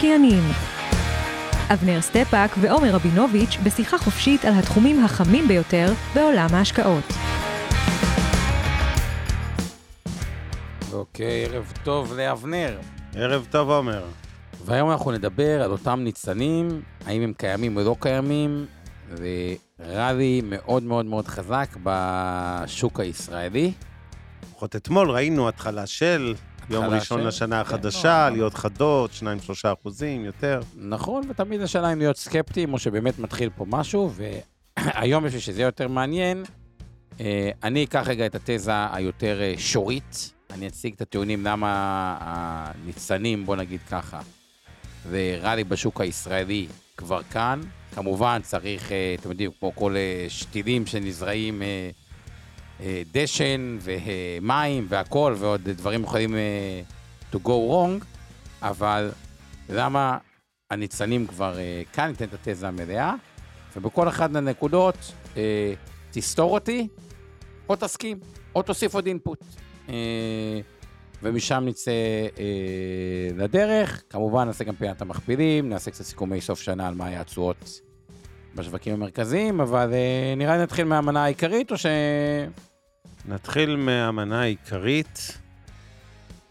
המשקיענים אבנר סטפאק ועומר רבינוביץ' בשיחה חופשית על התחומים החמים ביותר בעולם ההשקעות. אוקיי, ערב טוב לאבנר. ערב טוב, עומר. והיום אנחנו נדבר על אותם ניצנים, האם הם קיימים או לא קיימים, וראלי מאוד מאוד מאוד חזק בשוק הישראלי. לפחות אתמול ראינו התחלה של יום ראשון של- לשנה כן, החדשה, לא, עליות חדות, 2-3 אחוזים, יותר. נכון, ותמיד השאלה אם להיות סקפטיים, או שבאמת מתחיל פה משהו, והיום בשביל שזה יהיה יותר מעניין, אה, אני אקח רגע את התזה היותר אה, שורית, אני אציג את הטיעונים למה הניצנים, בוא נגיד ככה, ורלי בשוק הישראלי כבר כאן. כמובן צריך, אה, אתם יודעים, כמו כל שתילים שנזרעים, דשן ומים והכול, ועוד דברים יכולים אה, to go wrong, אבל למה הניצנים כבר אה, כאן, ניתן את התזה המלאה, ובכל אחת מהנקודות אה, תסתור אותי, או תסכים, או תוסיף עוד אינפוט. אה, ומשם נצא אה, לדרך. כמובן, נעשה גם פינת המכפילים, נעשה קצת סיכומי סוף שנה על מה היה התשואות בשווקים המרכזיים, אבל אה, נראה לי נתחיל מהמנה העיקרית, או ש... נתחיל מהמנה העיקרית.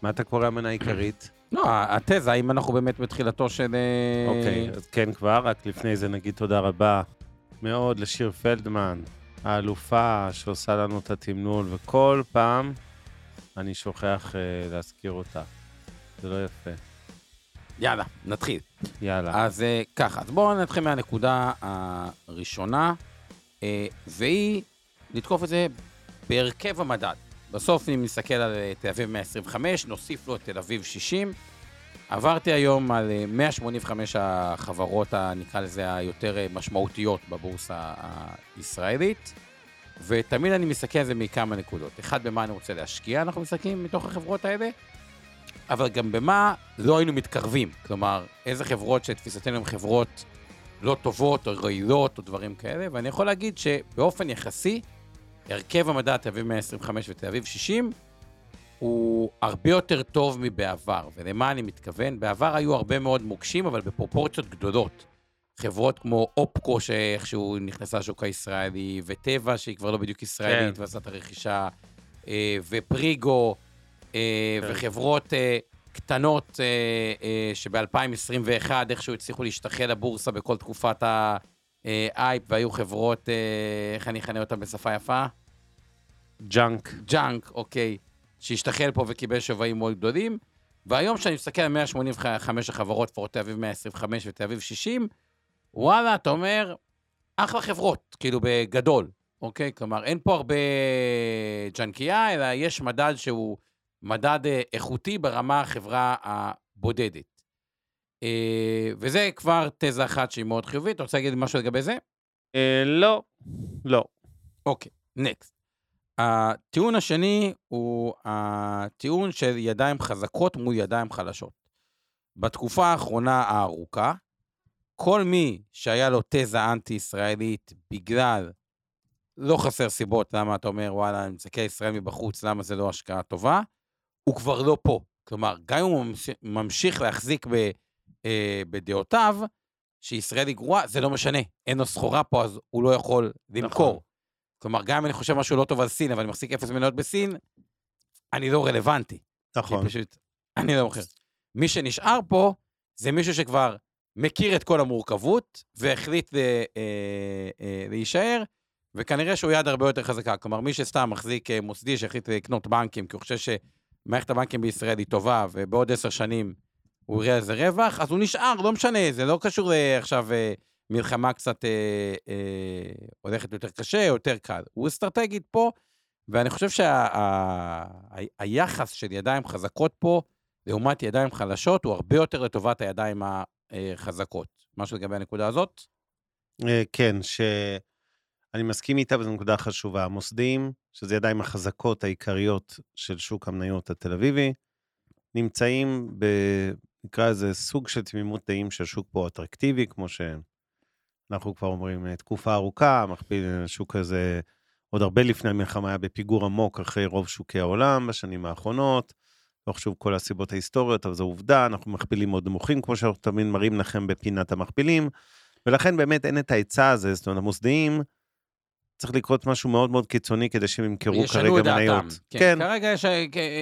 מה אתה קורא המנה העיקרית? לא, התזה, האם אנחנו באמת בתחילתו של... אה, אוקיי, אז כן כבר, רק לפני זה נגיד תודה רבה מאוד לשיר פלדמן, האלופה שעושה לנו את התמנול, וכל פעם אני שוכח אה, להזכיר אותה. זה לא יפה. יאללה, נתחיל. יאללה. אז אה, ככה, אז בואו נתחיל מהנקודה הראשונה, אה, והיא לתקוף את זה בהרכב המדד. בסוף, אם נסתכל על אה, תל אביב 125, נוסיף לו את תל אביב 60. עברתי היום על אה, 185 החברות, ה- נקרא לזה, היותר אה, משמעותיות בבורסה הישראלית, ותמיד אני מסתכל על זה מכמה נקודות. אחד, במה אני רוצה להשקיע, אנחנו מסתכלים מתוך החברות האלה, אבל גם במה לא היינו מתקרבים. כלומר, איזה חברות שתפיסתנו הן חברות לא טובות או רעילות או דברים כאלה, ואני יכול להגיד שבאופן יחסי, הרכב המדע תל אביב 125 ותל אביב 60 הוא הרבה יותר טוב מבעבר. ולמה אני מתכוון? בעבר היו הרבה מאוד מוקשים, אבל בפרופורציות גדולות. חברות כמו אופקו, שאיכשהו נכנסה לשוק הישראלי, וטבע, שהיא כבר לא בדיוק ישראלית, כן. ועשה את הרכישה, אה, ופריגו, אה, כן. וחברות אה, קטנות אה, אה, שב-2021 איכשהו הצליחו להשתחל לבורסה בכל תקופת ההייפ, והיו חברות, איך אני אכנה אותן בשפה יפה? junk. junk, אוקיי, שהשתחל פה וקיבל שווים מאוד גדולים. והיום כשאני מסתכל על 185 החברות, פורט תל אביב 125 ותל אביב 60, וואלה, אתה אומר, אחלה חברות, כאילו בגדול, אוקיי? כלומר, אין פה הרבה ג'אנקייה, אלא יש מדד שהוא מדד אה, איכותי ברמה החברה הבודדת. אה, וזה כבר תזה אחת שהיא מאוד חיובית. אתה רוצה להגיד משהו לגבי זה? אה, לא, לא. אוקיי, נקסט. הטיעון השני הוא הטיעון של ידיים חזקות מול ידיים חלשות. בתקופה האחרונה הארוכה, כל מי שהיה לו תזה אנטי-ישראלית בגלל, לא חסר סיבות למה אתה אומר, וואלה, אני מסתכל ישראל מבחוץ, למה זה לא השקעה טובה, הוא כבר לא פה. כלומר, גם אם הוא ממש- ממשיך להחזיק ב, אה, בדעותיו, שישראל היא גרועה, זה לא משנה. אין לו סחורה פה, אז הוא לא יכול למכור. נכון. כלומר, גם אם אני חושב משהו לא טוב על סין, אבל אני מחזיק אפס מניות בסין, אני לא רלוונטי. נכון. פשוט, אני לא מוכר. מי שנשאר פה, זה מישהו שכבר מכיר את כל המורכבות, והחליט ל, אה, אה, להישאר, וכנראה שהוא יד הרבה יותר חזקה. כלומר, מי שסתם מחזיק אה, מוסדי שהחליט לקנות בנקים, כי הוא חושב שמערכת הבנקים בישראל היא טובה, ובעוד עשר שנים הוא יראה איזה רווח, אז הוא נשאר, לא משנה, זה לא קשור אה, עכשיו אה, מלחמה קצת אה, אה, הולכת יותר קשה, יותר קל. הוא אסטרטגית פה, ואני חושב שהיחס של ידיים חזקות פה לעומת ידיים חלשות, הוא הרבה יותר לטובת הידיים החזקות. משהו לגבי הנקודה הזאת? אה, כן, שאני מסכים איתה, וזו נקודה חשובה. המוסדיים, שזה ידיים החזקות העיקריות של שוק המניות התל אביבי, נמצאים ב... נקרא לזה סוג של תמימות דעים שהשוק פה אטרקטיבי, כמו שאנחנו כבר אומרים, אה, תקופה ארוכה, מכפיל השוק הזה עוד הרבה לפני המלחמה היה בפיגור עמוק אחרי רוב שוקי העולם בשנים האחרונות. לא חשוב כל הסיבות ההיסטוריות, אבל זו עובדה, אנחנו מכפילים מאוד נמוכים, כמו שאנחנו תמיד מראים לכם בפינת המכפילים, ולכן באמת אין את ההיצע הזה, זאת אומרת, המוסדיים, צריך לקרות משהו מאוד מאוד קיצוני כדי שהם ימכרו כרגע מניות. כן, כן. כרגע יש,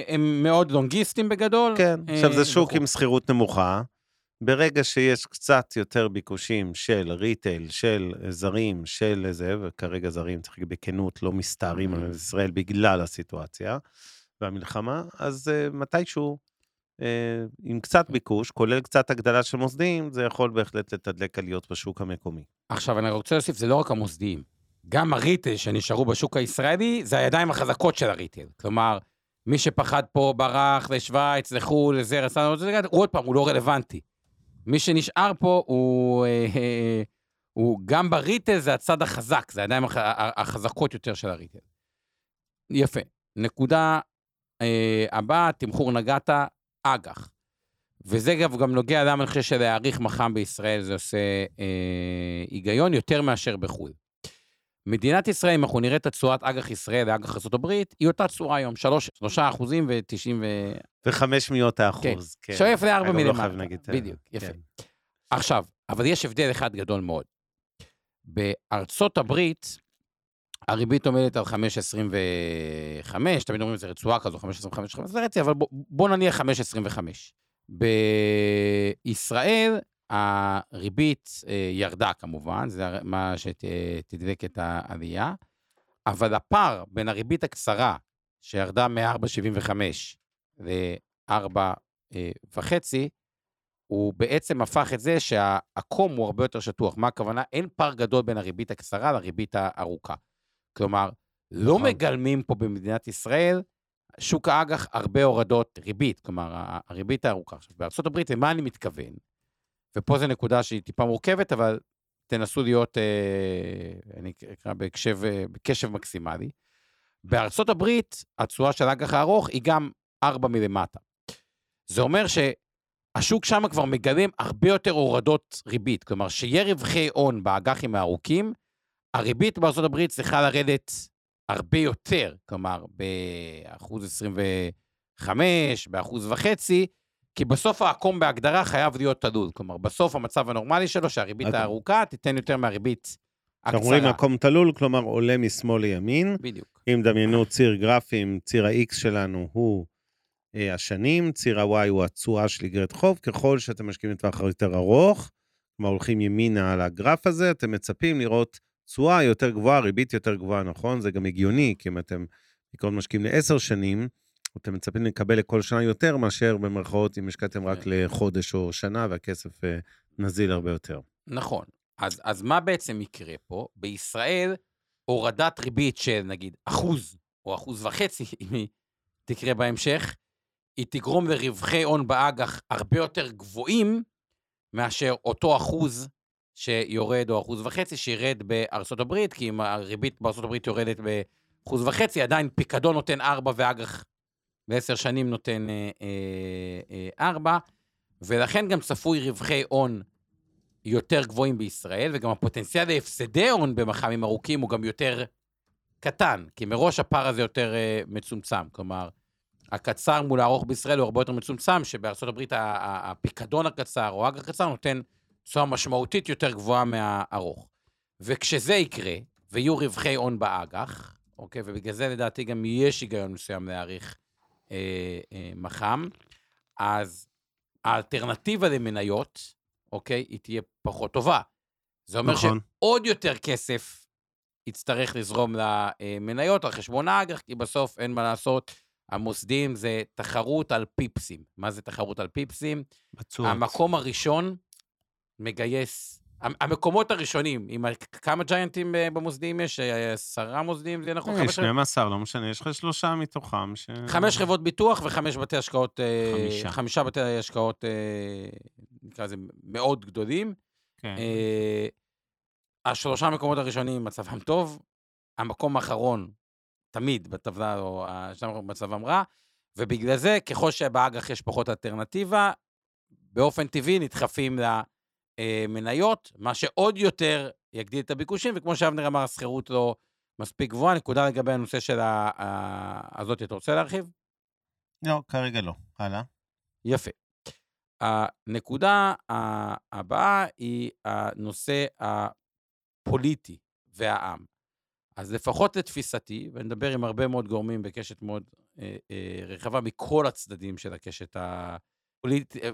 הם מאוד לונגיסטים בגדול. כן, עכשיו זה שוק עם שכירות נמוכה. ברגע שיש קצת יותר ביקושים של ריטייל, של זרים, של זה, וכרגע זרים, צריך להגיד בכנות, לא מסתערים על ישראל בגלל הסיטואציה והמלחמה, אז uh, מתישהו, uh, עם קצת ביקוש, כולל קצת הגדלה של מוסדיים, זה יכול בהחלט לתדלק עליות בשוק המקומי. עכשיו, אני רוצה להוסיף, זה לא רק המוסדיים. גם הריטייל שנשארו בשוק הישראלי, זה הידיים החזקות של הריטייל. כלומר, מי שפחד פה ברח לשוויץ, לחו"ל, לזה, רצה, הוא עוד פעם, הוא לא רלוונטי. מי שנשאר פה הוא, אה, הוא גם בריטל זה הצד החזק, זה הידיים החזקות יותר של הריטל. יפה. נקודה אה, הבאה, תמחור נגעת, אג"ח. וזה גם, גם נוגע למה אני חושב שלהעריך מח"מ בישראל זה עושה אה, היגיון יותר מאשר בחו"ל. מדינת ישראל, אם אנחנו נראה את התשואת אג"ח ישראל לאג"ח ארה"ב, היא אותה תשואה היום, 3, 3 אחוזים ו-90 ו... וחמש מאות האחוז, כן. כן. שואף לארבע לא מלמטה. חייב להגיד, אה, בדיוק, יפה. כן. עכשיו, אבל יש הבדל אחד גדול מאוד. בארצות הברית, הריבית עומדת על 5.25, תמיד אומרים, זה רצועה כזו, 5.25, זה רצי, אבל בוא, בוא נניח 5.25. בישראל, הריבית אה, ירדה כמובן, זה מה שתדלק את העלייה, אבל הפער בין הריבית הקצרה, שירדה מ-4.75 ל-4.5, הוא בעצם הפך את זה שהעקום הוא הרבה יותר שטוח. מה הכוונה? אין פער גדול בין הריבית הקצרה לריבית הארוכה. כלומר, לא נכון. מגלמים פה במדינת ישראל שוק האג"ח הרבה הורדות ריבית, כלומר, הריבית הארוכה. עכשיו, בארה"ב, למה אני מתכוון? ופה זו נקודה שהיא טיפה מורכבת, אבל תנסו להיות, אה, אני אקרא בקשב, אה, בקשב מקסימלי. בארצות הברית, התשואה של האג"ח הארוך היא גם 4 מלמטה. זה אומר שהשוק שם כבר מגלם הרבה יותר הורדות ריבית. כלומר, שיהיה רווחי הון באג"חים הארוכים, הריבית בארצות הברית צריכה לרדת הרבה יותר, כלומר, באחוז 25, באחוז וחצי, כי בסוף העקום בהגדרה חייב להיות תלול. כלומר, בסוף המצב הנורמלי שלו, שהריבית אוקיי. הארוכה תיתן יותר מהריבית אנחנו רואים הקצרה. מקום תלול, כלומר עולה משמאל לימין. בדיוק. אם דמיינו ציר גרפים, ציר ה-X שלנו הוא אה, השנים, ציר ה-Y הוא התשואה של איגרת חוב. ככל שאתם משקיעים לטווח יותר ארוך, כלומר הולכים ימינה על הגרף הזה, אתם מצפים לראות תשואה יותר גבוהה, ריבית יותר גבוהה, נכון? זה גם הגיוני, כי אם אתם בעיקרון משקיעים לעשר שנים, אתם מצפים לקבל לכל שנה יותר מאשר במרכאות אם השקעתם רק כן. לחודש או שנה והכסף אה, נזיל הרבה יותר. נכון. אז, אז מה בעצם יקרה פה? בישראל, הורדת ריבית של נגיד אחוז או אחוז וחצי, אם היא תקרה בהמשך, היא תגרום לרווחי הון באג"ח הרבה יותר גבוהים מאשר אותו אחוז שיורד, או אחוז וחצי שירד בארצות הברית, כי אם הריבית בארצות הברית יורדת באחוז וחצי, עדיין פיקדון נותן ארבע ואג"ח בעשר שנים נותן אה, אה, אה, ארבע, ולכן גם צפוי רווחי הון יותר גבוהים בישראל, וגם הפוטנציאל להפסדי הון במח"מים ארוכים הוא גם יותר קטן, כי מראש הפער הזה יותר מצומצם. כלומר, הקצר מול הארוך בישראל הוא הרבה יותר מצומצם, שבארצות הברית הפיקדון הקצר או האג"ח הקצר נותן תשואה משמעותית יותר גבוהה מהארוך. וכשזה יקרה, ויהיו רווחי הון באג"ח, אוקיי, ובגלל זה לדעתי גם יש היגיון מסוים להעריך מח"מ, אז האלטרנטיבה למניות, אוקיי, היא תהיה פחות טובה. זה אומר נכון. שעוד יותר כסף יצטרך לזרום למניות על חשבון האג"ח, כי בסוף אין מה לעשות. המוסדים זה תחרות על פיפסים. מה זה תחרות על פיפסים? בתשואות. המקום הראשון מגייס המקומות הראשונים, עם כמה ג'יינטים אה, במוסדיים יש? אה, עשרה מוסדיים, זה נכון? יש חמש- 12, לא משנה, יש לך שלושה מתוכם ש... חמש חברות ביטוח וחמש בתי השקעות... אה, חמישה. חמישה בתי השקעות, אה, נקרא לזה, מאוד גדולים. כן. אה, השלושה מקומות הראשונים, מצבם טוב. המקום האחרון, תמיד בטבלה, או האחרונים מצבם רע. ובגלל זה, ככל שבאג"ח יש פחות אלטרנטיבה, באופן טבעי נדחפים למניות, מה שעוד יותר יגדיל את הביקושים, וכמו שאבנר אמר, השכירות לא מספיק גבוהה. נקודה לגבי הנושא של ה- ה- הזאת, אתה רוצה להרחיב? לא, כרגע לא. הלאה. יפה. הנקודה הבאה היא הנושא הפוליטי והעם. אז לפחות לתפיסתי, ואני מדבר עם הרבה מאוד גורמים בקשת מאוד אה, אה, רחבה מכל הצדדים של הקשת הפוליטית, אה,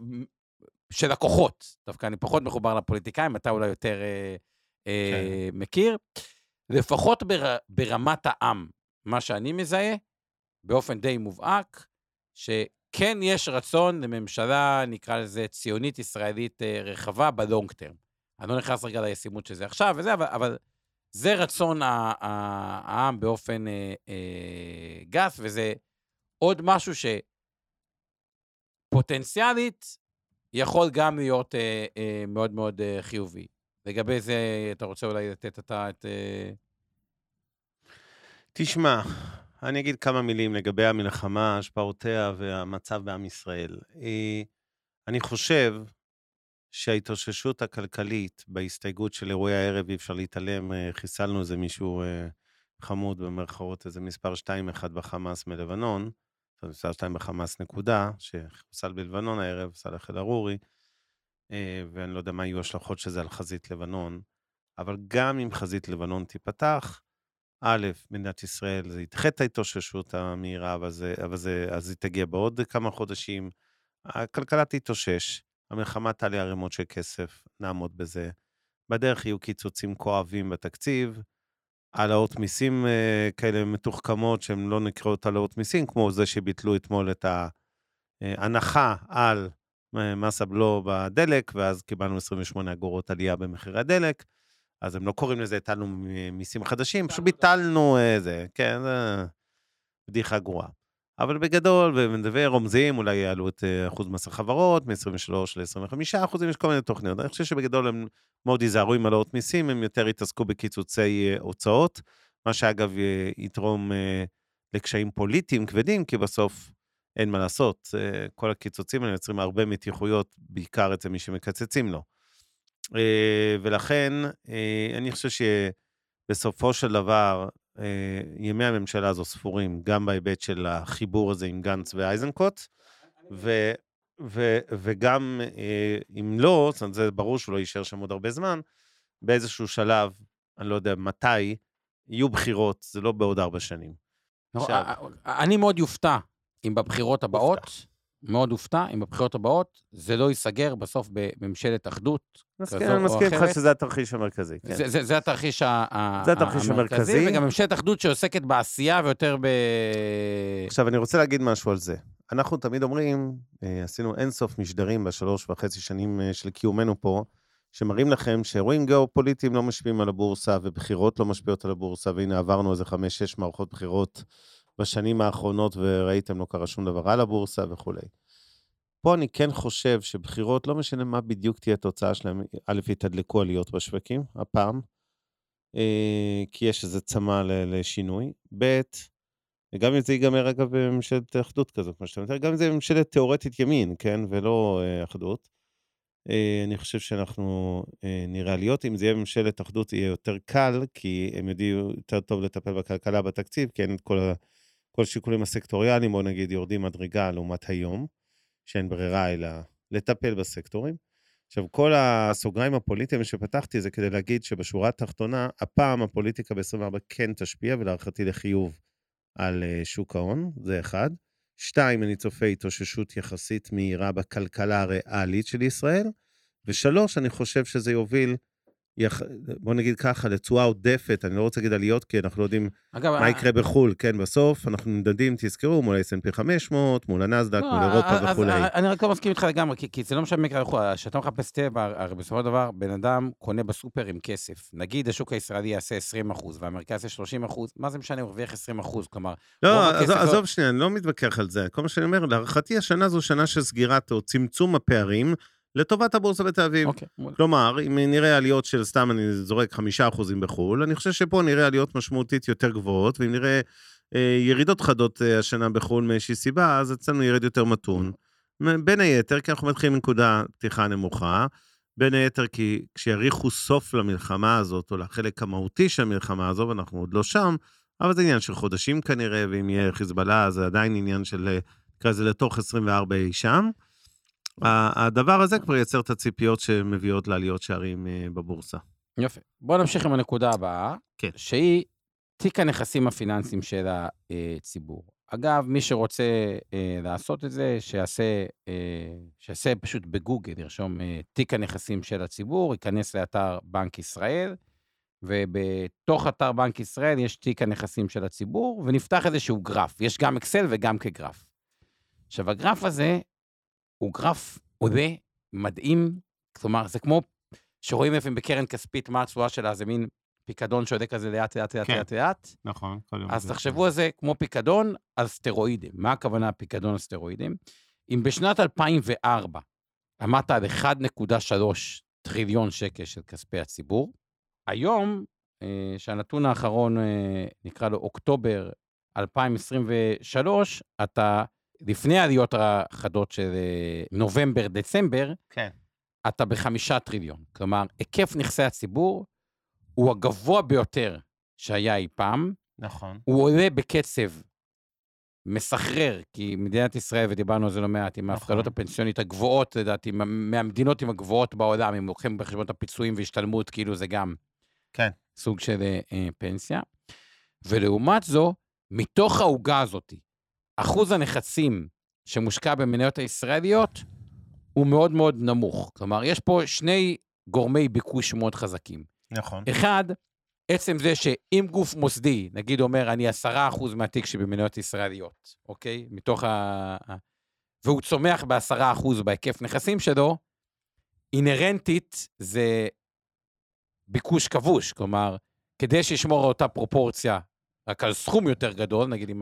של הכוחות. דווקא אני פחות מחובר לפוליטיקאים, אתה אולי יותר אה, אה, מכיר. לפחות בר, ברמת העם, מה שאני מזהה, באופן די מובהק, שכן יש רצון לממשלה, נקרא לזה ציונית ישראלית אה, רחבה בלונג טרם. אני לא נכנס רגע לישימות של זה עכשיו וזה, אבל, אבל זה רצון העם באופן אה, אה, גס, וזה עוד משהו שפוטנציאלית יכול גם להיות אה, אה, מאוד מאוד אה, חיובי. לגבי זה, אתה רוצה אולי לתת אתה את... אה, תשמע, אני אגיד כמה מילים לגבי המלחמה, השפעותיה והמצב בעם ישראל. אה, אני חושב שההתאוששות הכלכלית בהסתייגות של אירועי הערב, אי אפשר להתעלם, אה, חיסלנו איזה מישהו אה, חמוד במרכאות, איזה מספר 2-1 בחמאס מלבנון, אומרת, מספר 2 בחמאס נקודה, שחוסל בלבנון הערב, סאלח אל-ערורי, אה, ואני לא יודע מה יהיו ההשלכות של זה על חזית לבנון, אבל גם אם חזית לבנון תיפתח, א', מדינת ישראל, זה ידחה את ההתאוששות המהירה, אבל, זה, אבל זה, אז היא תגיע בעוד כמה חודשים. הכלכלה תתאושש, המלחמה תעלה ערימות של כסף, נעמוד בזה. בדרך יהיו קיצוצים כואבים בתקציב, העלאות מיסים אה, כאלה מתוחכמות, שהן לא נקראות העלאות מיסים, כמו זה שביטלו אתמול את ההנחה על אה, מס הבלו בדלק, ואז קיבלנו 28 אגורות עלייה במחירי הדלק. אז הם לא קוראים לזה הטלנו מיסים חדשים, פשוט ביטלנו אה, זה, כן, זה בדיחה גרועה. אבל בגדול, ונדבר רומזים, אולי יעלו את אה, אחוז מס החברות מ-23 ל-25 אחוזים, יש כל מיני תוכניות. אני חושב שבגדול הם מאוד ייזהרו עם העלאות מיסים, הם יותר יתעסקו בקיצוצי אה, הוצאות, מה שאגב אה, יתרום לקשיים פוליטיים כבדים, כי בסוף אין מה לעשות. כל הקיצוצים האלה יוצרים הרבה מתיחויות, בעיקר אצל מי שמקצצים לו. ולכן, אני חושב שבסופו של דבר, ימי הממשלה הזו ספורים, גם בהיבט של החיבור הזה עם גנץ ואייזנקוט, ו, ו, וגם אה, אם לא, זאת אומרת, זה ברור שהוא לא יישאר שם עוד הרבה זמן, באיזשהו שלב, אני לא יודע מתי, יהיו בחירות, זה לא בעוד ארבע שנים. עכשיו- אה, אני מאוד יופתע אם בבחירות הבאות, מאוד אופתע אם בבחירות הבאות זה לא ייסגר בסוף בממשלת אחדות. מסכים, כזו או מסכים איתך אחרת. שזה התרחיש המרכזי. כן. זה, זה, זה התרחיש ה- זה התרחיש המרכזי. וגם ממשלת אחדות שעוסקת בעשייה ויותר ב... עכשיו, אני רוצה להגיד משהו על זה. אנחנו תמיד אומרים, אה, עשינו אינסוף משדרים בשלוש וחצי שנים אה, של קיומנו פה, שמראים לכם שאירועים גיאופוליטיים לא משפיעים על הבורסה, ובחירות לא משפיעות על הבורסה, והנה עברנו איזה חמש-שש מערכות בחירות בשנים האחרונות, וראיתם, לא קרה שום דבר על הבורסה וכולי. פה אני כן חושב שבחירות, לא משנה מה בדיוק תהיה התוצאה שלהם, א', יתדלקו עליות בשווקים, הפעם, אה, כי יש איזה צמא לשינוי, ב', וגם אם זה ייגמר, אגב, בממשלת אחדות כזו, כמו שאתה מתאר, גם אם זה ממשלת תיאורטית ימין, כן, ולא אה, אחדות. אה, אני חושב שאנחנו אה, נראה עליות. אם זה יהיה ממשלת אחדות, יהיה יותר קל, כי הם יודעים יותר טוב לטפל בכלכלה בתקציב, כי אין את כל, ה- כל השיקולים הסקטוריאליים, בוא נגיד, יורדים מדרגה לעומת היום, שאין ברירה אלא לטפל בסקטורים. עכשיו, כל הסוגריים הפוליטיים שפתחתי זה כדי להגיד שבשורה התחתונה, הפעם הפוליטיקה ב-24 כן תשפיע, ולהערכתי לחיוב, על אה, שוק ההון, זה אחד. שתיים, אני צופה התאוששות יחסית מהירה בכלכלה הריאלית של ישראל. ושלוש, אני חושב שזה יוביל יח... בוא נגיד ככה, לתשואה עודפת, אני לא רוצה להגיד עליות, כי אנחנו לא יודעים אגב, מה ה- יקרה בחו"ל, כן, בסוף אנחנו נמדדים, תזכרו, מול ה-S&P 500, מול הנסדק, לא, מול אירופה אז- וכולי. אז אני רק לא מסכים איתך לגמרי, כי, כי זה לא משנה מה יקרה בחו"ל, כשאתה מחפש טבע, הרי בסופו של דבר, בן אדם קונה בסופר עם כסף. נגיד השוק הישראלי יעשה 20 אחוז, והאמריקאי יעשה 30 אחוז, מה זה משנה, הוא הרוויח 20 אחוז, כלומר... רוב לא, עזוב, לא- עזוב שנייה, אני לא מתווכח על זה. כל מה שאני אומר, להערכתי השנה זו שנה של סגירת או צמצום הפערים לטובת הבורסה בתל אביב. אוקיי, מעולה. כלומר, אם נראה עליות של, סתם אני זורק חמישה אחוזים בחו"ל, אני חושב שפה נראה עליות משמעותית יותר גבוהות, ואם נראה אה, ירידות חדות אה, השנה בחו"ל מאיזושהי סיבה, אז אצלנו ירד יותר מתון. בין היתר, כי אנחנו מתחילים מנקודה פתיחה נמוכה, בין היתר כי כשיריחו סוף למלחמה הזאת, או לחלק המהותי של המלחמה הזו, ואנחנו עוד לא שם, אבל זה עניין של חודשים כנראה, ואם יהיה חיזבאללה, זה עדיין עניין של, אה, נקרא לזה לתוך 24 אי שם. הדבר הזה כבר ייצר את הציפיות שמביאות לעליות שערים אה, בבורסה. יופי. בואו נמשיך עם הנקודה הבאה, כן. שהיא תיק הנכסים הפיננסיים של הציבור. אגב, מי שרוצה אה, לעשות את זה, שיעשה, אה, שיעשה פשוט בגוגל, ירשום אה, תיק הנכסים של הציבור, ייכנס לאתר בנק ישראל, ובתוך אתר בנק ישראל יש תיק הנכסים של הציבור, ונפתח איזשהו גרף. יש גם אקסל וגם כגרף. עכשיו, הגרף הזה הוא גרף עולה, מדהים, כלומר, זה כמו שרואים לפעמים בקרן כספית מה התשואה שלה, זה מין פיקדון שעולה כזה לאט, לאט, לאט, כן. לאט, לאט. נכון, כל יום. אז תחשבו על זה כמו פיקדון על סטרואידים. מה הכוונה פיקדון על סטרואידים? אם בשנת 2004 עמדת על 1.3 טריליון שקל של כספי הציבור, היום, אה, שהנתון האחרון אה, נקרא לו אוקטובר 2023, אתה, לפני העליות החדות של אה, נובמבר-דצמבר, כן. אתה בחמישה טריליון. כלומר, היקף נכסי הציבור הוא הגבוה ביותר שהיה אי פעם, נכון. הוא עולה בקצב מסחרר, כי מדינת ישראל, ודיברנו על זה לא מעט, עם ההפקדות נכון. הפנסיונית הגבוהות, לדעתי, מה- מהמדינות עם הגבוהות בעולם, אם לוקחים בחשבון את הפיצויים והשתלמות, כאילו זה גם כן. סוג של אה, אה, פנסיה. ולעומת זו, מתוך העוגה הזאת, אחוז הנכסים שמושקע במניות הישראליות הוא מאוד מאוד נמוך. כלומר, יש פה שני גורמי ביקוש מאוד חזקים. נכון. אחד, עצם זה שאם גוף מוסדי, נגיד אומר, אני עשרה אחוז מהתיק שבמניות ישראליות, אוקיי? מתוך ה... והוא צומח בעשרה אחוז בהיקף נכסים שלו, אינהרנטית זה ביקוש כבוש. כלומר, כדי שישמור על אותה פרופורציה, רק על סכום יותר גדול, נגיד אם.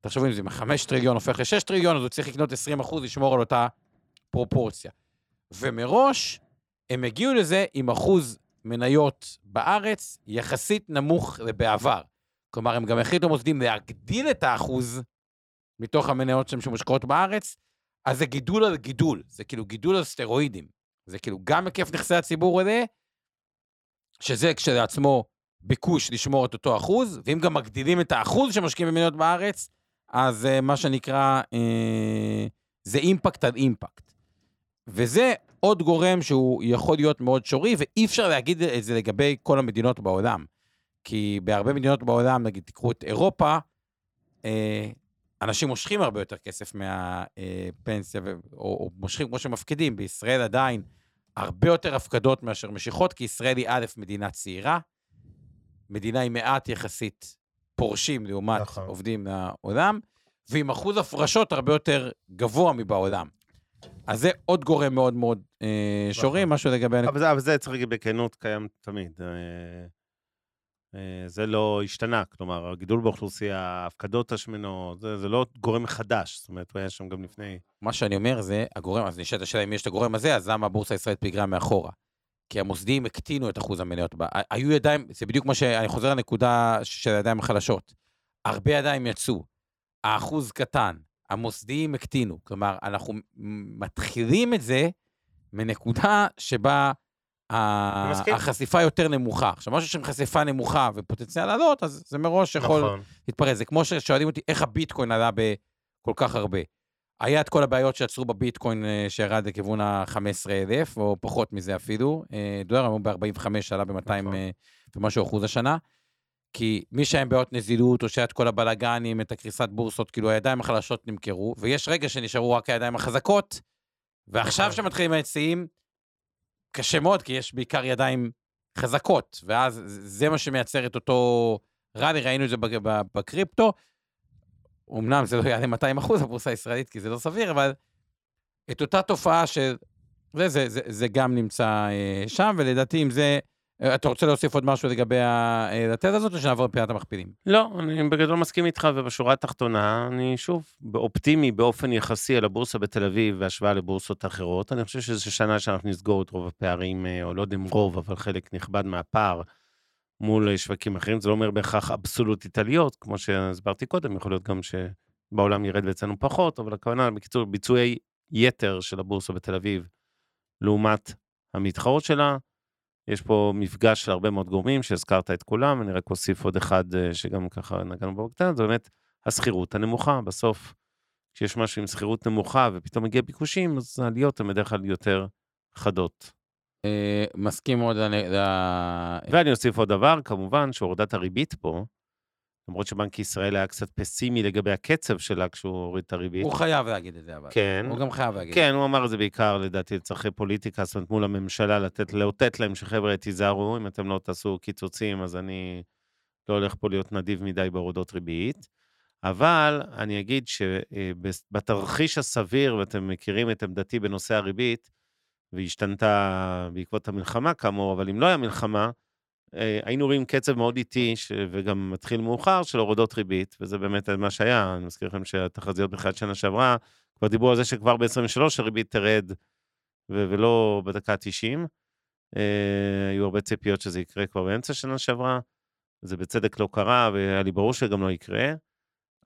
תחשבו אם זה עם החמש טריליון הופך לשש טריליון, אז הוא צריך לקנות 20 אחוז, לשמור על אותה פרופורציה. ומראש, הם הגיעו לזה עם אחוז מניות בארץ יחסית נמוך לבעבר. כלומר, הם גם החליטו מוסדים להגדיל את האחוז מתוך המניות שלהם שמושקעות בארץ, אז זה גידול על גידול, זה כאילו גידול על סטרואידים. זה כאילו גם היקף נכסי הציבור עולה, שזה כשלעצמו ביקוש לשמור את אותו אחוז, ואם גם מגדילים את האחוז שמשקיעים במניות בארץ, אז uh, מה שנקרא, uh, זה אימפקט על אימפקט. וזה עוד גורם שהוא יכול להיות מאוד שורי, ואי אפשר להגיד את זה לגבי כל המדינות בעולם. כי בהרבה מדינות בעולם, נגיד, תיקחו את אירופה, אה, אנשים מושכים הרבה יותר כסף מהפנסיה, או, או מושכים כמו שמפקידים. בישראל עדיין הרבה יותר הפקדות מאשר משיכות, כי ישראל היא א', מדינה צעירה, מדינה עם מעט יחסית פורשים לעומת נכון. עובדים מהעולם, ועם אחוז הפרשות הרבה יותר גבוה מבעולם. אז זה עוד גורם מאוד מאוד אה, שורי, נכון. משהו לגבי... אבל זה, אבל זה צריך להגיד בכנות קיים תמיד. אה, אה, זה לא השתנה, כלומר, הגידול באוכלוסייה, ההפקדות השמנות, זה, זה לא גורם חדש, זאת אומרת, הוא היה שם גם לפני... מה שאני אומר זה, הגורם, אז נשאלת השאלה אם יש את הגורם הזה, אז למה הבורסה הישראלית פיגרה מאחורה? כי המוסדיים הקטינו את אחוז המניות בה. היו ידיים, זה בדיוק כמו שאני חוזר לנקודה של הידיים החלשות. הרבה ידיים יצאו, האחוז קטן, המוסדיים הקטינו. כלומר, אנחנו מתחילים את זה מנקודה שבה. החשיפה יותר נמוכה. עכשיו, משהו שעם חשיפה נמוכה ופוטנציאל לעלות, אז זה מראש יכול נכון. להתפרץ. זה כמו ששואלים אותי איך הביטקוין עלה בכל כך הרבה. היה את כל הבעיות שיצרו בביטקוין אה, שירד לכיוון ה-15,000, או פחות מזה אפילו. אה, דולר היום ב-45, עלה ב-200 נכון. ומשהו אחוז השנה. כי מי שהיה עם בעיות נזילות, או שהיה את כל הבלאגנים, את הקריסת בורסות, כאילו הידיים החלשות נמכרו, ויש רגע שנשארו רק הידיים החזקות, ועכשיו נכון. שמתחילים ההיצעים, קשה מאוד, כי יש בעיקר ידיים חזקות, ואז זה מה שמייצר את אותו ראלי, ראינו את זה בקריפטו. אמנם זה לא יעלה 200 אחוז הבורסה הישראלית, כי זה לא סביר, אבל את אותה תופעה של... זה, זה, זה, זה גם נמצא אה, שם, ולדעתי אם זה... אה, אתה רוצה להוסיף עוד משהו לגבי ה- אה, התזה הזאת, או שנעבור לפינת המכפילים? לא, אני בגדול מסכים איתך, ובשורה התחתונה, אני שוב אופטימי באופן יחסי על הבורסה בתל אביב בהשוואה לבורסות אחרות. אני חושב שזו שנה שאנחנו נסגור את רוב הפערים, או לא יודע אם רוב, אבל חלק נכבד מהפער מול שווקים אחרים. זה לא אומר בהכרח אבסולוטית עליות, כמו שהסברתי קודם, יכול להיות גם שבעולם ירד ואצלנו פחות, אבל הכוונה, בקיצור, ביצועי יתר של הבורסה בתל אביב לעומת המתחרות שלה. יש פה מפגש של הרבה מאוד גורמים שהזכרת את כולם, אני רק אוסיף עוד אחד אה, שגם ככה נגענו בו בקטנה, זה באמת השכירות הנמוכה. בסוף, כשיש משהו עם שכירות נמוכה ופתאום מגיע ביקושים, אז העליות הן בדרך כלל יותר חדות. אה, מסכים מאוד ל... ואני אוסיף עוד דבר, כמובן שהורדת הריבית פה, למרות שבנק ישראל היה קצת פסימי לגבי הקצב שלה כשהוא הוריד את הריבית. הוא חייב להגיד את זה, אבל. כן. הוא גם חייב להגיד. כן, הוא אמר את זה בעיקר, לדעתי, לצורכי פוליטיקה, זאת אומרת, מול הממשלה, לתת, לאותת להם שחבר'ה, תיזהרו, אם אתם לא תעשו קיצוצים, אז אני לא הולך פה להיות נדיב מדי בהורדות ריבית. אבל אני אגיד שבתרחיש הסביר, ואתם מכירים את עמדתי בנושא הריבית, והיא השתנתה בעקבות המלחמה כאמור, אבל אם לא היה מלחמה, אה, היינו רואים קצב מאוד איטי, ש... וגם מתחיל מאוחר, של הורדות ריבית, וזה באמת מה שהיה. אני מזכיר לכם שהתחזיות בתחילת שנה שעברה, כבר דיברו על זה שכבר ב-23 הריבית תרד, ו- ולא בדקה ה-90. אה, היו הרבה ציפיות שזה יקרה כבר באמצע שנה שעברה, זה בצדק לא קרה, והיה לי ברור שגם לא יקרה.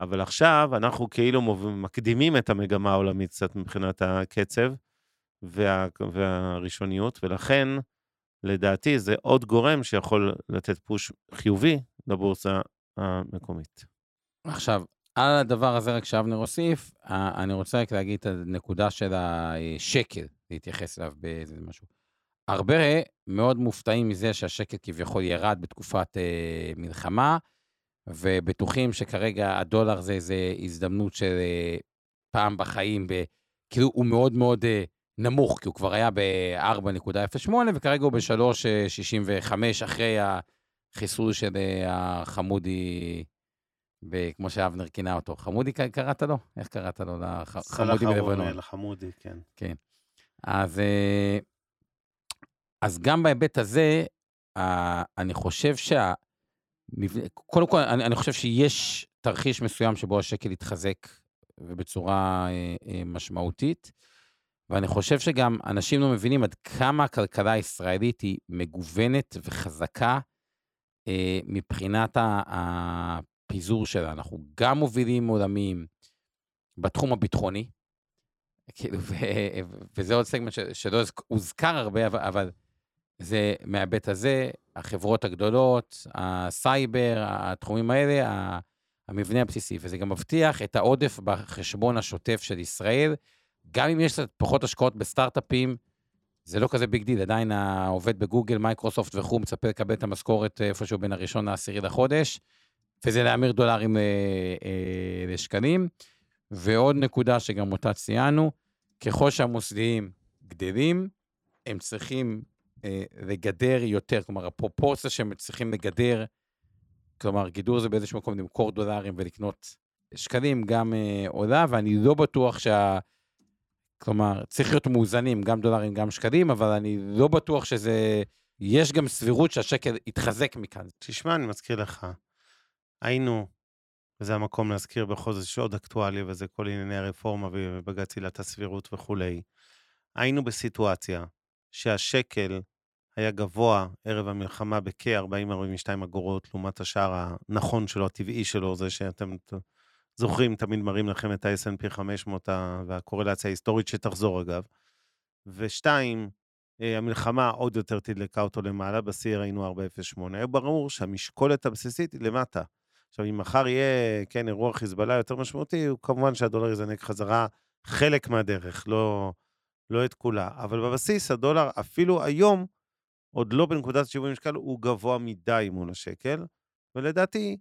אבל עכשיו אנחנו כאילו. מקדימים את המגמה העולמית קצת מבחינת הקצב וה... והראשוניות, ולכן, לדעתי, זה עוד גורם שיכול לתת פוש חיובי לבורסה המקומית. עכשיו, על הדבר הזה רק שאבנר הוסיף, אה, אני רוצה רק להגיד את הנקודה של השקל, להתייחס אליו באיזה משהו. הרבה מאוד מופתעים מזה שהשקל כביכול ירד בתקופת אה, מלחמה, ובטוחים שכרגע הדולר זה איזו הזדמנות של אה, פעם בחיים, ב... כאילו הוא מאוד מאוד אה, נמוך, כי הוא כבר היה ב-4.08, וכרגע הוא ב-3.65 אחרי החיסול של אה, החמודי, ב- כמו שאבנר כינה אותו. חמודי קראת לו? איך קראת לו? לח- חמודי בלבנון. חמודי, כן. אז, אה, אז גם בהיבט הזה, אה, אני חושב שה... קודם כל, אני, אני חושב שיש תרחיש מסוים שבו השקל יתחזק ובצורה אה, אה, משמעותית, ואני חושב שגם אנשים לא מבינים עד כמה הכלכלה הישראלית היא מגוונת וחזקה אה, מבחינת הפיזור שלה. אנחנו גם מובילים עולמיים בתחום הביטחוני, כאילו, ו- וזה עוד סגמנט שלא הוז- הוזכר הרבה, אבל, אבל זה מההיבט הזה, החברות הגדולות, הסייבר, התחומים האלה, המבנה הבסיסי, וזה גם מבטיח את העודף בחשבון השוטף של ישראל. גם אם יש קצת פחות השקעות בסטארט-אפים, זה לא כזה big deal, עדיין העובד בגוגל, מייקרוסופט וכו', מצפה לקבל את המשכורת אה, איפשהו בין הראשון לעשירי לחודש, וזה להמיר דולרים אה, אה, לשקלים. ועוד נקודה שגם אותה ציינו, ככל שהמוסדיים גדלים, הם צריכים אה, לגדר יותר, כלומר, הפרופורציה שהם צריכים לגדר, כלומר, גידור זה באיזשהו מקום למכור דולרים ולקנות שקלים, גם אה, עולה, ואני לא בטוח שה... כלומר, צריך להיות מאוזנים, גם דולרים, גם שקלים, אבל אני לא בטוח שזה... יש גם סבירות שהשקל יתחזק מכאן. תשמע, אני מזכיר לך, היינו, וזה המקום להזכיר בכל זאת שעוד אקטואליה, וזה כל ענייני הרפורמה ובג"ץ עילת הסבירות וכולי. היינו בסיטואציה שהשקל היה גבוה ערב המלחמה בכ-40-42 אגורות, לעומת השער הנכון שלו, הטבעי שלו, זה שאתם זוכרים, תמיד מראים לכם את ה-S&P 500 ה- והקורלציה ההיסטורית שתחזור אגב. ושתיים, אה, המלחמה עוד יותר תדלקה אותו למעלה, בשיא ראינו 4.08. היה ברור שהמשקולת הבסיסית היא למטה. עכשיו, אם מחר יהיה, כן, אירוע חיזבאללה יותר משמעותי, הוא כמובן שהדולר יזנק חזרה חלק מהדרך, לא, לא את כולה. אבל בבסיס, הדולר, אפילו היום, עוד לא בנקודת שיווי משקל, הוא גבוה מדי מול השקל, ולדעתי,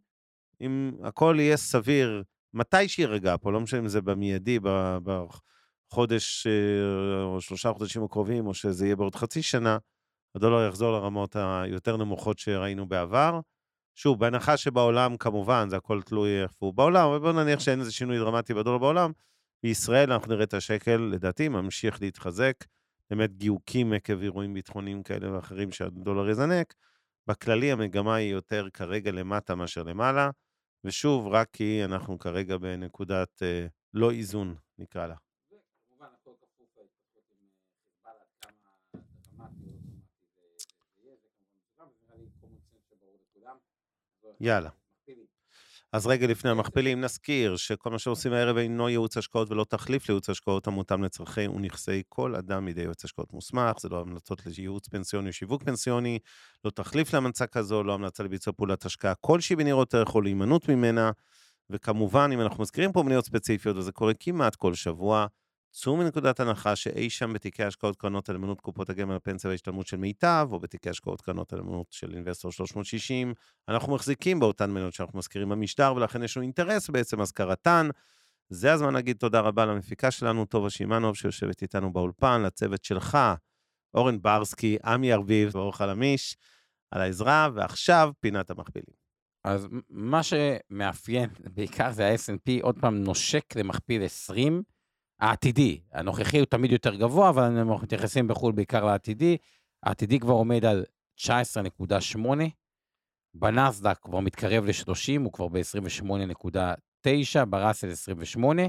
אם הכל יהיה סביר, מתי שיירגע פה, לא משנה אם זה במיידי, בחודש אה, או שלושה חודשים הקרובים, או שזה יהיה בעוד חצי שנה, הדולר יחזור לרמות היותר נמוכות שראינו בעבר. שוב, בהנחה שבעולם, כמובן, זה הכל תלוי איפה הוא בעולם, אבל בואו נניח שאין איזה שינוי דרמטי בדולר בעולם, בישראל אנחנו נראה את השקל, לדעתי, ממשיך להתחזק. באמת גיוקים עקב אירועים ביטחוניים כאלה ואחרים שהדולר יזנק. בכללי המגמה היא יותר כרגע למטה מאשר למעלה, ושוב, רק כי אנחנו כרגע בנקודת אה, לא איזון, נקרא לה. יאללה. אז רגע לפני המכפילים, נזכיר שכל מה שעושים הערב אינו ייעוץ השקעות ולא תחליף לייעוץ השקעות המותאם לצרכי ונכסי כל אדם מידי יועץ השקעות מוסמך, זה לא המלצות לייעוץ פנסיוני או שיווק פנסיוני, לא תחליף להמלצה כזו, לא המלצה לביצוע פעולת השקעה כלשהי בניירות ערך או להימנעות ממנה, וכמובן, אם אנחנו מזכירים פה מניות ספציפיות, וזה קורה כמעט כל שבוע, צאו מנקודת הנחה שאי שם בתיקי השקעות קרנות הנאמנות קופות הגמל הפנסיה וההשתלמות של מיטב, או בתיקי השקעות קרנות הנאמנות של אינבסטור 360, אנחנו מחזיקים באותן מניות שאנחנו מזכירים במשטר, ולכן יש לנו אינטרס בעצם הזכרתן. זה הזמן להגיד תודה רבה למפיקה שלנו, טובה שמאנוב, שיושבת איתנו באולפן, לצוות שלך, אורן ברסקי, עמי ארביב ואור חלמיש, על העזרה, ועכשיו פינת המכפילים. אז מה שמאפיין בעיקר זה ה snp עוד פעם נושק למכפיל 20, העתידי, הנוכחי הוא תמיד יותר גבוה, אבל אנחנו מתייחסים בחו"ל בעיקר לעתידי. העתידי כבר עומד על 19.8, בנסדק כבר מתקרב ל-30, הוא כבר ב-28.9, בראסל 28,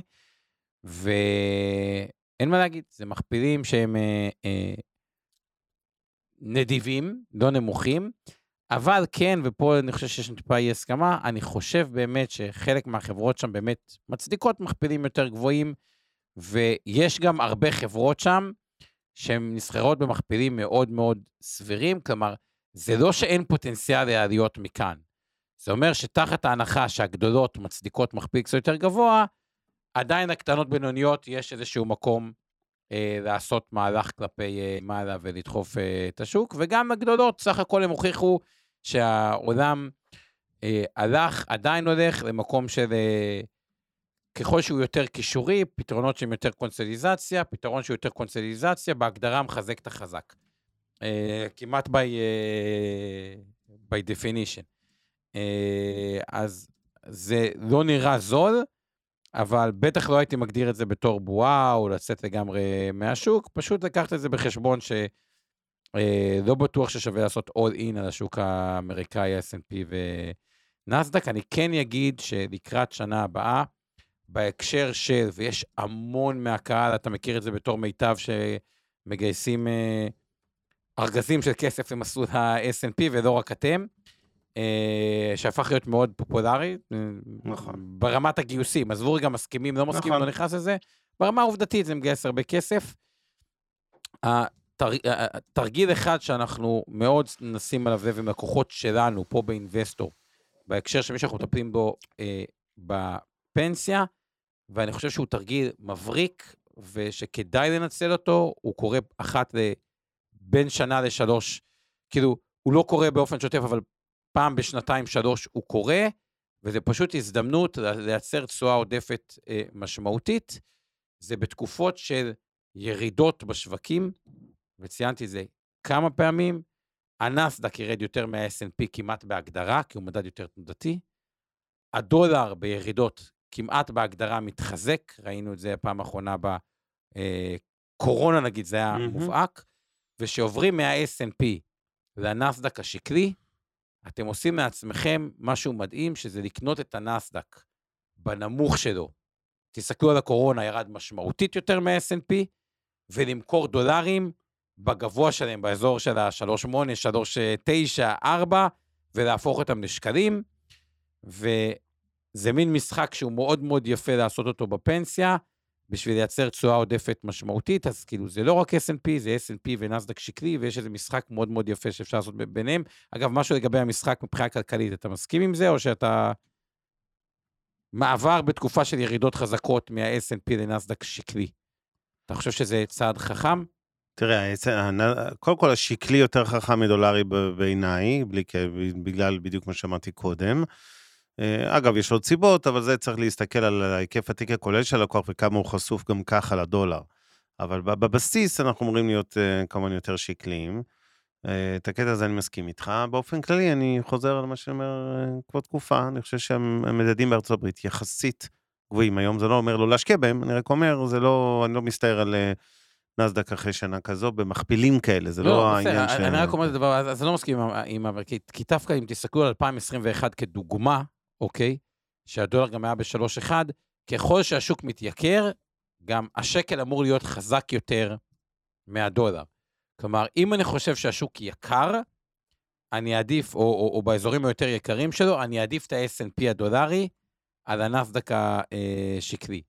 ואין מה להגיד, זה מכפילים שהם אה, אה, נדיבים, לא נמוכים, אבל כן, ופה אני חושב שיש טיפה אי הסכמה, אני חושב באמת שחלק מהחברות שם באמת מצדיקות מכפילים יותר גבוהים, ויש גם הרבה חברות שם שהן נסחרות במכפילים מאוד מאוד סבירים, כלומר, זה לא שאין פוטנציאל לעליות מכאן. זה אומר שתחת ההנחה שהגדולות מצדיקות מכפיל קצת יותר גבוה, עדיין הקטנות בינוניות יש איזשהו מקום אה, לעשות מהלך כלפי אה, מעלה ולדחוף אה, את השוק, וגם הגדולות, סך הכל הם הוכיחו שהעולם אה, הלך, עדיין הולך למקום של אה, ככל שהוא יותר קישורי, פתרונות שהם יותר קונסוליזציה, פתרון שהוא יותר קונסוליזציה, בהגדרה מחזק את החזק. Uh, כמעט by, uh, by definition. Uh, אז זה לא נראה זול, אבל בטח לא הייתי מגדיר את זה בתור בועה או לצאת לגמרי מהשוק, פשוט לקחת את זה בחשבון שלא uh, בטוח ששווה לעשות all in על השוק האמריקאי, S&P ונסדק. אני כן אגיד שלקראת שנה הבאה, בהקשר של, ויש המון מהקהל, אתה מכיר את זה בתור מיטב, שמגייסים אה, ארגזים של כסף למסלול ה snp ולא רק אתם, אה, שהפך להיות מאוד פופולרי. נכון. ברמת הגיוסים, עזבו רגע מסכימים, לא מסכימים, נכון. לא נכנס לזה. ברמה העובדתית זה מגייס הרבה כסף. תרגיל אחד שאנחנו מאוד נשים עליו לב עם לקוחות שלנו פה באינבסטור, בהקשר של מי שאנחנו מטפלים בו אה, בפנסיה, ואני חושב שהוא תרגיל מבריק, ושכדאי לנצל אותו, הוא קורה אחת ל... בין שנה לשלוש, כאילו, הוא לא קורה באופן שוטף, אבל פעם בשנתיים, שלוש הוא קורה, וזה פשוט הזדמנות לייצר תשואה עודפת אה, משמעותית. זה בתקופות של ירידות בשווקים, וציינתי את זה כמה פעמים. הנסדק ירד יותר מה snp כמעט בהגדרה, כי הוא מדד יותר תנודתי. הדולר בירידות כמעט בהגדרה מתחזק, ראינו את זה הפעם האחרונה בקורונה, נגיד, זה היה mm-hmm. מובהק, ושעוברים מה snp לנסדק השקלי, אתם עושים מעצמכם משהו מדהים, שזה לקנות את הנסדק בנמוך שלו. תסתכלו על הקורונה, ירד משמעותית יותר מה snp ולמכור דולרים בגבוה שלהם, באזור של ה-3.8, 3.9, 4, ולהפוך אותם לשקלים. ו... זה מין משחק שהוא מאוד מאוד יפה לעשות אותו בפנסיה, בשביל לייצר תשואה עודפת משמעותית, אז כאילו זה לא רק S&P, זה S&P ונסדק שקלי, ויש איזה משחק מאוד מאוד יפה שאפשר לעשות ביניהם. אגב, משהו לגבי המשחק מבחינה כלכלית, אתה מסכים עם זה, או שאתה... מעבר בתקופה של ירידות חזקות מה snp לנסדק שקלי. אתה חושב שזה צעד חכם? תראה, קודם כל השקלי יותר חכם מדולרי בעיניי, בגלל בדיוק מה שאמרתי קודם. אה, אגב, יש עוד סיבות, אבל זה צריך להסתכל על היקף התיק הכולל של הלקוח וכמה הוא חשוף גם ככה לדולר. אבל בבסיס אנחנו אמורים להיות אה, כמובן יותר שקליים. אה, את הקטע הזה אני מסכים איתך. באופן כללי, אני חוזר על מה שאומר אה, כבר תקופה, אני חושב שהמדדים בארצות הברית יחסית גבוהים היום, זה לא אומר לא להשקיע בהם, אני רק אומר, זה לא, אני לא מסתער על נסדק אחרי שנה כזו, במכפילים כאלה, זה לא העניין ש... אני רק אומר את הדבר, אז אני לא מסכים עם, עם כי, כי דווקא אם תסתכלו על 2021 כדוגמה, אוקיי, שהדולר גם היה ב-3.1, ככל שהשוק מתייקר, גם השקל אמור להיות חזק יותר מהדולר. כלומר, אם אני חושב שהשוק יקר, אני אעדיף, או, או, או באזורים היותר יקרים שלו, אני אעדיף את ה-S&P הדולרי על הנסדק השקלי.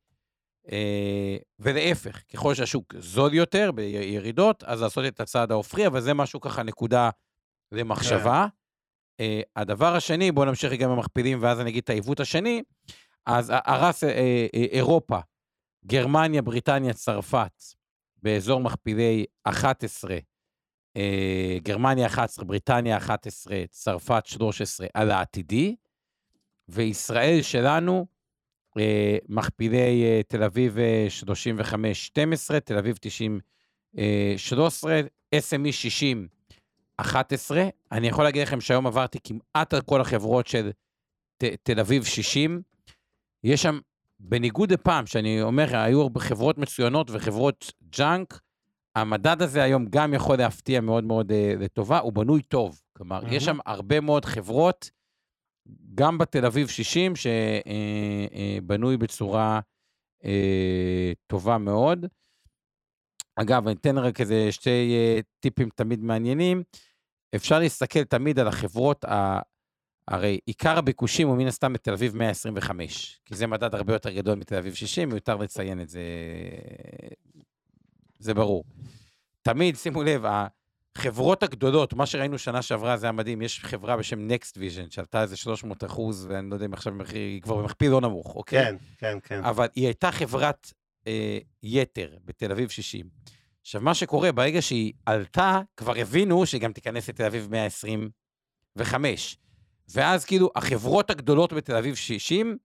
אה, ולהפך, ככל שהשוק זול יותר בירידות, אז לעשות את הצעד ההופכי, אבל זה משהו ככה נקודה למחשבה. Yeah. כן. הדבר השני, בואו נמשיך רגע במכפילים, ואז אני אגיד את העיוות השני. אז הרס אה, אה, אירופה, גרמניה, בריטניה, צרפת, באזור מכפילי 11, אה, גרמניה 11, בריטניה 11, צרפת 13 על העתידי, וישראל שלנו, אה, מכפילי אה, תל אביב 35, 12, תל אביב 90, 13, SME 60, 11. אני יכול להגיד לכם שהיום עברתי כמעט על כל החברות של ת, תל אביב 60. יש שם בניגוד לפעם, שאני אומר, היו חברות מצוינות וחברות ג'אנק, המדד הזה היום גם יכול להפתיע מאוד מאוד uh, לטובה, הוא בנוי טוב. כלומר, mm-hmm. יש שם הרבה מאוד חברות, גם בתל אביב 60, שבנוי uh, uh, בצורה uh, טובה מאוד. אגב, אני אתן רק איזה שתי uh, טיפים תמיד מעניינים. אפשר להסתכל תמיד על החברות הרי עיקר הביקושים הוא מן הסתם בתל אביב 125, כי זה מדד הרבה יותר גדול מתל אביב 60, מיותר לציין את זה, זה ברור. תמיד, שימו לב, החברות הגדולות, מה שראינו שנה שעברה זה היה מדהים, יש חברה בשם Next Vision, שעלתה איזה 300 אחוז, ואני לא יודע אם עכשיו היא כבר במכפיל לא נמוך, אוקיי? כן, כן, כן. אבל היא הייתה חברת אה, יתר בתל אביב 60. עכשיו, מה שקורה, ברגע שהיא עלתה, כבר הבינו שהיא גם תיכנס לתל אביב 125. ואז כאילו החברות הגדולות בתל אביב 60,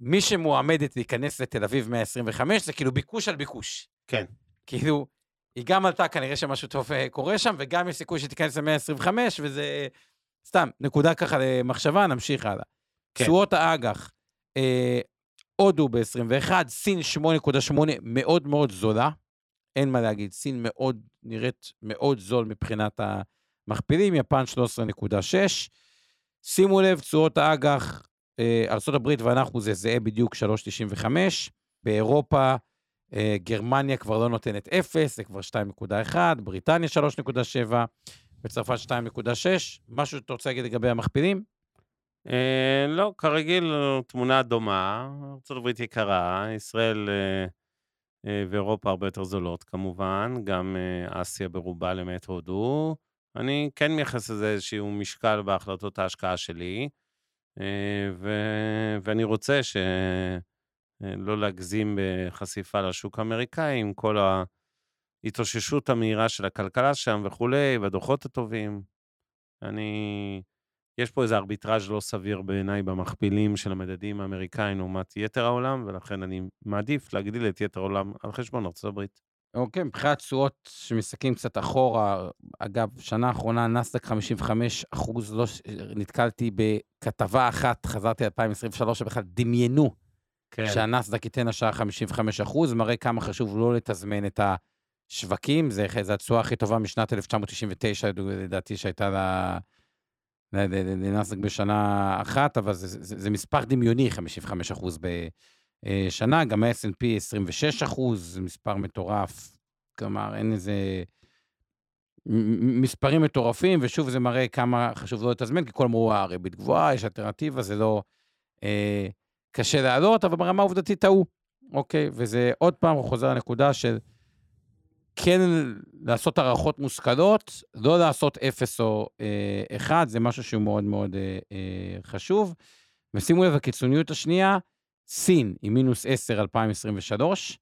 מי שמועמדת להיכנס לתל אביב 125 זה כאילו ביקוש על ביקוש. כן. כאילו, היא גם עלתה, כנראה שמשהו טוב אה, קורה שם, וגם יש סיכוי שתיכנס ל-125, וזה סתם, נקודה ככה למחשבה, נמשיך הלאה. כן. תשואות האג"ח, אה, הודו ב-21, סין 8.8, מאוד מאוד זולה, אין מה להגיד, סין מאוד, נראית מאוד זול מבחינת המכפילים, יפן 13.6, שימו לב, תשואות האג"ח, אה, ארה"ב ואנחנו זה זהה בדיוק 3.95, באירופה, אה, גרמניה כבר לא נותנת 0, זה כבר 2.1, בריטניה 3.7, וצרפת 2.6. משהו שאתה רוצה להגיד לגבי המכפילים? אה, לא, כרגיל תמונה דומה, ארה"ב יקרה, ישראל ואירופה הרבה יותר זולות כמובן, גם אסיה ברובה למעט הודו. אני כן מייחס לזה איזשהו משקל בהחלטות ההשקעה שלי, אה, ו... ואני רוצה שלא אה, להגזים בחשיפה לשוק האמריקאי עם כל ההתאוששות המהירה של הכלכלה שם וכולי, והדוחות הטובים. אני... יש פה איזה ארביטראז' לא סביר בעיניי במכפילים של המדדים האמריקאים לעומת יתר העולם, ולכן אני מעדיף להגדיל את יתר העולם על חשבון ארצות הברית. אוקיי, מבחינת תשואות שמסתכלים קצת אחורה, אגב, שנה האחרונה נסדק 55 אחוז, לא, נתקלתי בכתבה אחת, חזרתי ל-2023, שבכלל דמיינו כן. שהנסדק ייתן השעה 55 אחוז, מראה כמה חשוב לא לתזמן את השווקים, זה, זה התשואה הכי טובה משנת 1999, לדעתי, שהייתה לה... לנסדק בשנה אחת, אבל זה, זה, זה מספר דמיוני, 55 אחוז אה, גם ה-S&P 26 אחוז, זה מספר מטורף. כלומר, אין איזה... מספרים מטורפים, ושוב, זה מראה כמה חשוב לא לתזמן, כי כל אמרו, הריבית גבוהה, יש אלטרנטיבה, זה לא אה, קשה לעלות, אבל ברמה העובדתית טעו, אוקיי? וזה עוד פעם חוזר לנקודה של כן לעשות הערכות מושכלות, לא לעשות אפס או אה, אחד, זה משהו שהוא מאוד מאוד אה, אה, חשוב. ושימו לב, הקיצוניות השנייה, סין עם מינוס 10 2023,